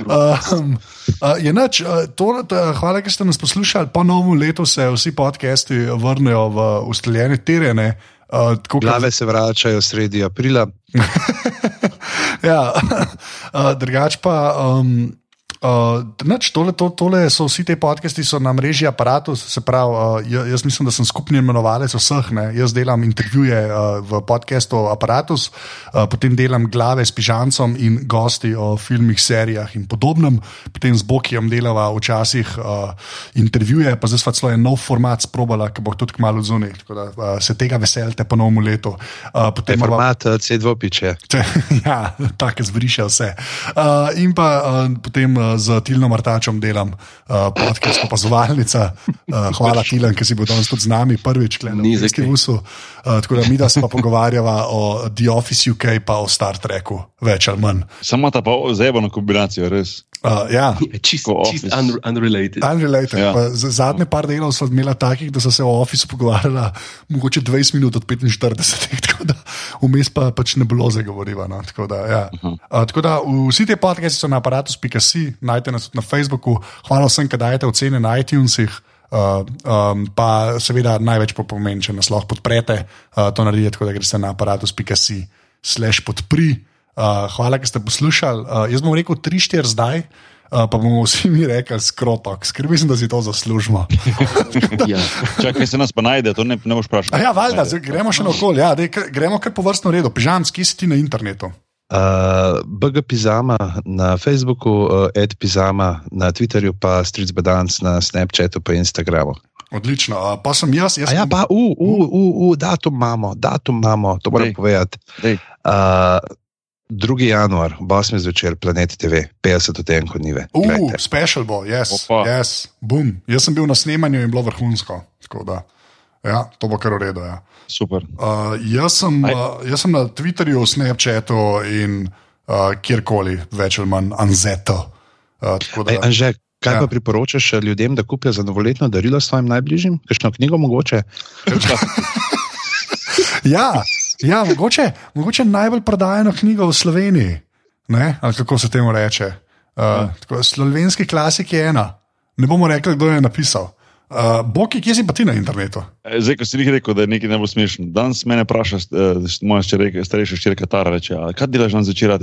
Um, uh, je nač, uh, to, da, hvala, ker ste nas poslušali. Po novem letu se vsi podcasti vrnejo v ustaljene terene. Uh, tako kot- Glave se vračajo sredi aprila. ja, uh, drugač pa. Um, Uh, nič, tole, to, tole so vsi ti podcasti, na mreži Apparatus, se pravi, uh, ja- jaz mislim, da sem skupni imenovalec vseh. Ne? Jaz delam intervjuje uh, v podkastu Apparatus, uh, potem delam glave s pižancem in gosti o filmih, serijah in podobnem, potem z Bokijem delava včasih uh, intervjuje, pa zdaj sva celo en nov format sprobala, ki bo tudi kmalo zunaj, tako da uh, se tega veselite po novem letu. Uh, Te potem morava- format eh, C2 piče. Če, ja, tako zbriše vse. Uh, in pa uh, potem uh, z Tilnom Martačem delam uh, podcast opazovalnica. Uh, hvala, Tilan, ki si bil danes tudi z nami prvič, Ni za festivalu. Uh, tako da mi da se pa pogovarjava o The Office UK, pa o Star Treku, več ali manj. Samo ta pa zebano kombinacijo, res. Uh, ja. Čist, Ko čist un, unrelated. Unrelated. Ja. Ja. Zadnje par delov smo imeli takih, da so se o Officeu pogovarjala mogoče 20 minut od 45, tako da vmes pa pač ne bilo zagovoriva. No, tako, da, ja. uh, tako da vsi te podcasti so na aparatus.si, najdete nas tudi na Facebooku. Hvala vsem, ki dajete ocene na iTunesih. Uh, um, pa seveda največ pa pomeni, če nas lahko podprete, uh, to naredite tako, da greste na aparatus.si slash podpri. Uh, hvala, ker ste poslušali. Uh, jaz bom rekel 3-4 zdaj, uh, pa bomo vsi mi rekli skrotok, ker mislim, da si to zaslužimo. Ja. Čakaj, se nas pa najde, to ne, ne boš A vprašal. ja, valjda, zdaj gremo še naokoli, ja, dej, gremo kar po vrstno redu. Pižam, si ti na internetu? Uh, BG Pizama na Facebooku, uh, Ed Pizama na Twitterju, pa Street Bedance na Snapchatu, pa Instagramu. Odlično, uh, pa sem jaz, jaz A ja, pa, u, u, u, u, datum imamo, datum imamo, to moram povedati. Uh, 2. januar, 8. zvečer, Planet TV, 50 odtenkov nive. Uh, special bo, yes, Opa. yes, boom. Jaz sem bil na snemanju in bilo vrhunsko. Ja, to bo kar v redu. Ja. Super. Uh, jaz, sem, Aj. uh, jaz sem na Twitterju, Snapchatu in uh, kjerkoli, več ali manj, anzeto. Uh, da- Ej, Anže, kaj Ja. ja. pa priporočaš eh, ljudem, da kupijo za novoletno darilo svojim najbližjim? Kakšno knjigo mogoče? Ja, ja mogoče, mogoče najbolj prodajeno knjigo v Sloveniji. Ne? Ali kako se temu reče? Uh, tako, slovenski klasik je ena. Ne bomo rekli, kdo je napisal. Uh, Boki, kje si pa ti na internetu? E, Zdaj, ko si jih rekel, da je nekaj najbolj smešno. Danes me vpraša uh, moja ščerka, starejša ščerka Tara, reče: "A Kaj delaš danes zvečer?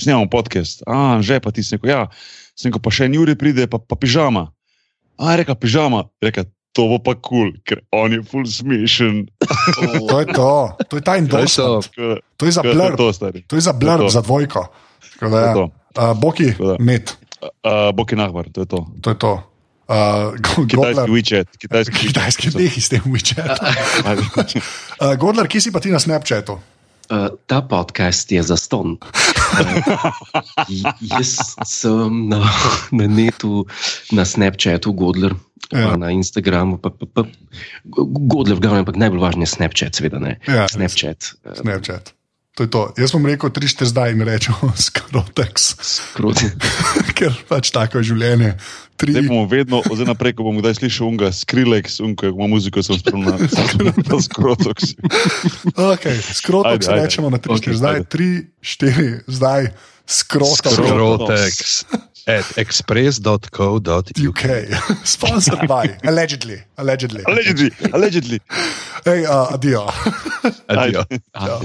Snemamo podcast. A, že pa ti si rekel: Ja, sem rekel, pa še en Juri pride, pa, pa pižama. A, je rekla pižama, reka. To bo pa kul, cool, ker on je full smešen. To je to, to je ta To endorsement. to. To je za To blur, to, to je za To blur, to. za dvojko. Tako Da, ja. To je uh, Boki, net, Uh, Boki Nahvar, to je to. to je to. Uh, Kitajski Godler, WeChat. Kitajski kitajski WeChat. deh iz tem WeChat. Uh, Godler, kje si pa ti na Snapchatu? Uh, ta podcast je za ston. Uh, jaz sem na, na netu, na Snapchatu, Godler, Ja. na Instagramu, pa, pa, pa Godler, v glavnem, ampak najbolj važen je Snapchat, seveda ne. Ja, Snapchat. Uh, Snapchat. To je to. Jaz bom rekel 3-4 zdaj in rečemo skrotex, proti. ker pač tako je življenje. Tri, Zdaj bomo vedno, zdaj naprej, ko bomo kdaj slišali unga, Skrillex, unga, ko ima muziko, sem spremljal. Skrotok si. okay, skrotex rečemo na 3-4 Okej, zdaj, ajde. 3-4 zdaj, skrotex. Skrotex at express.co.uk. UK, sponsored by, allegedly. Allegedly. Allegedly, allegedly. Hey, uh, adijo. Adijo. Ah,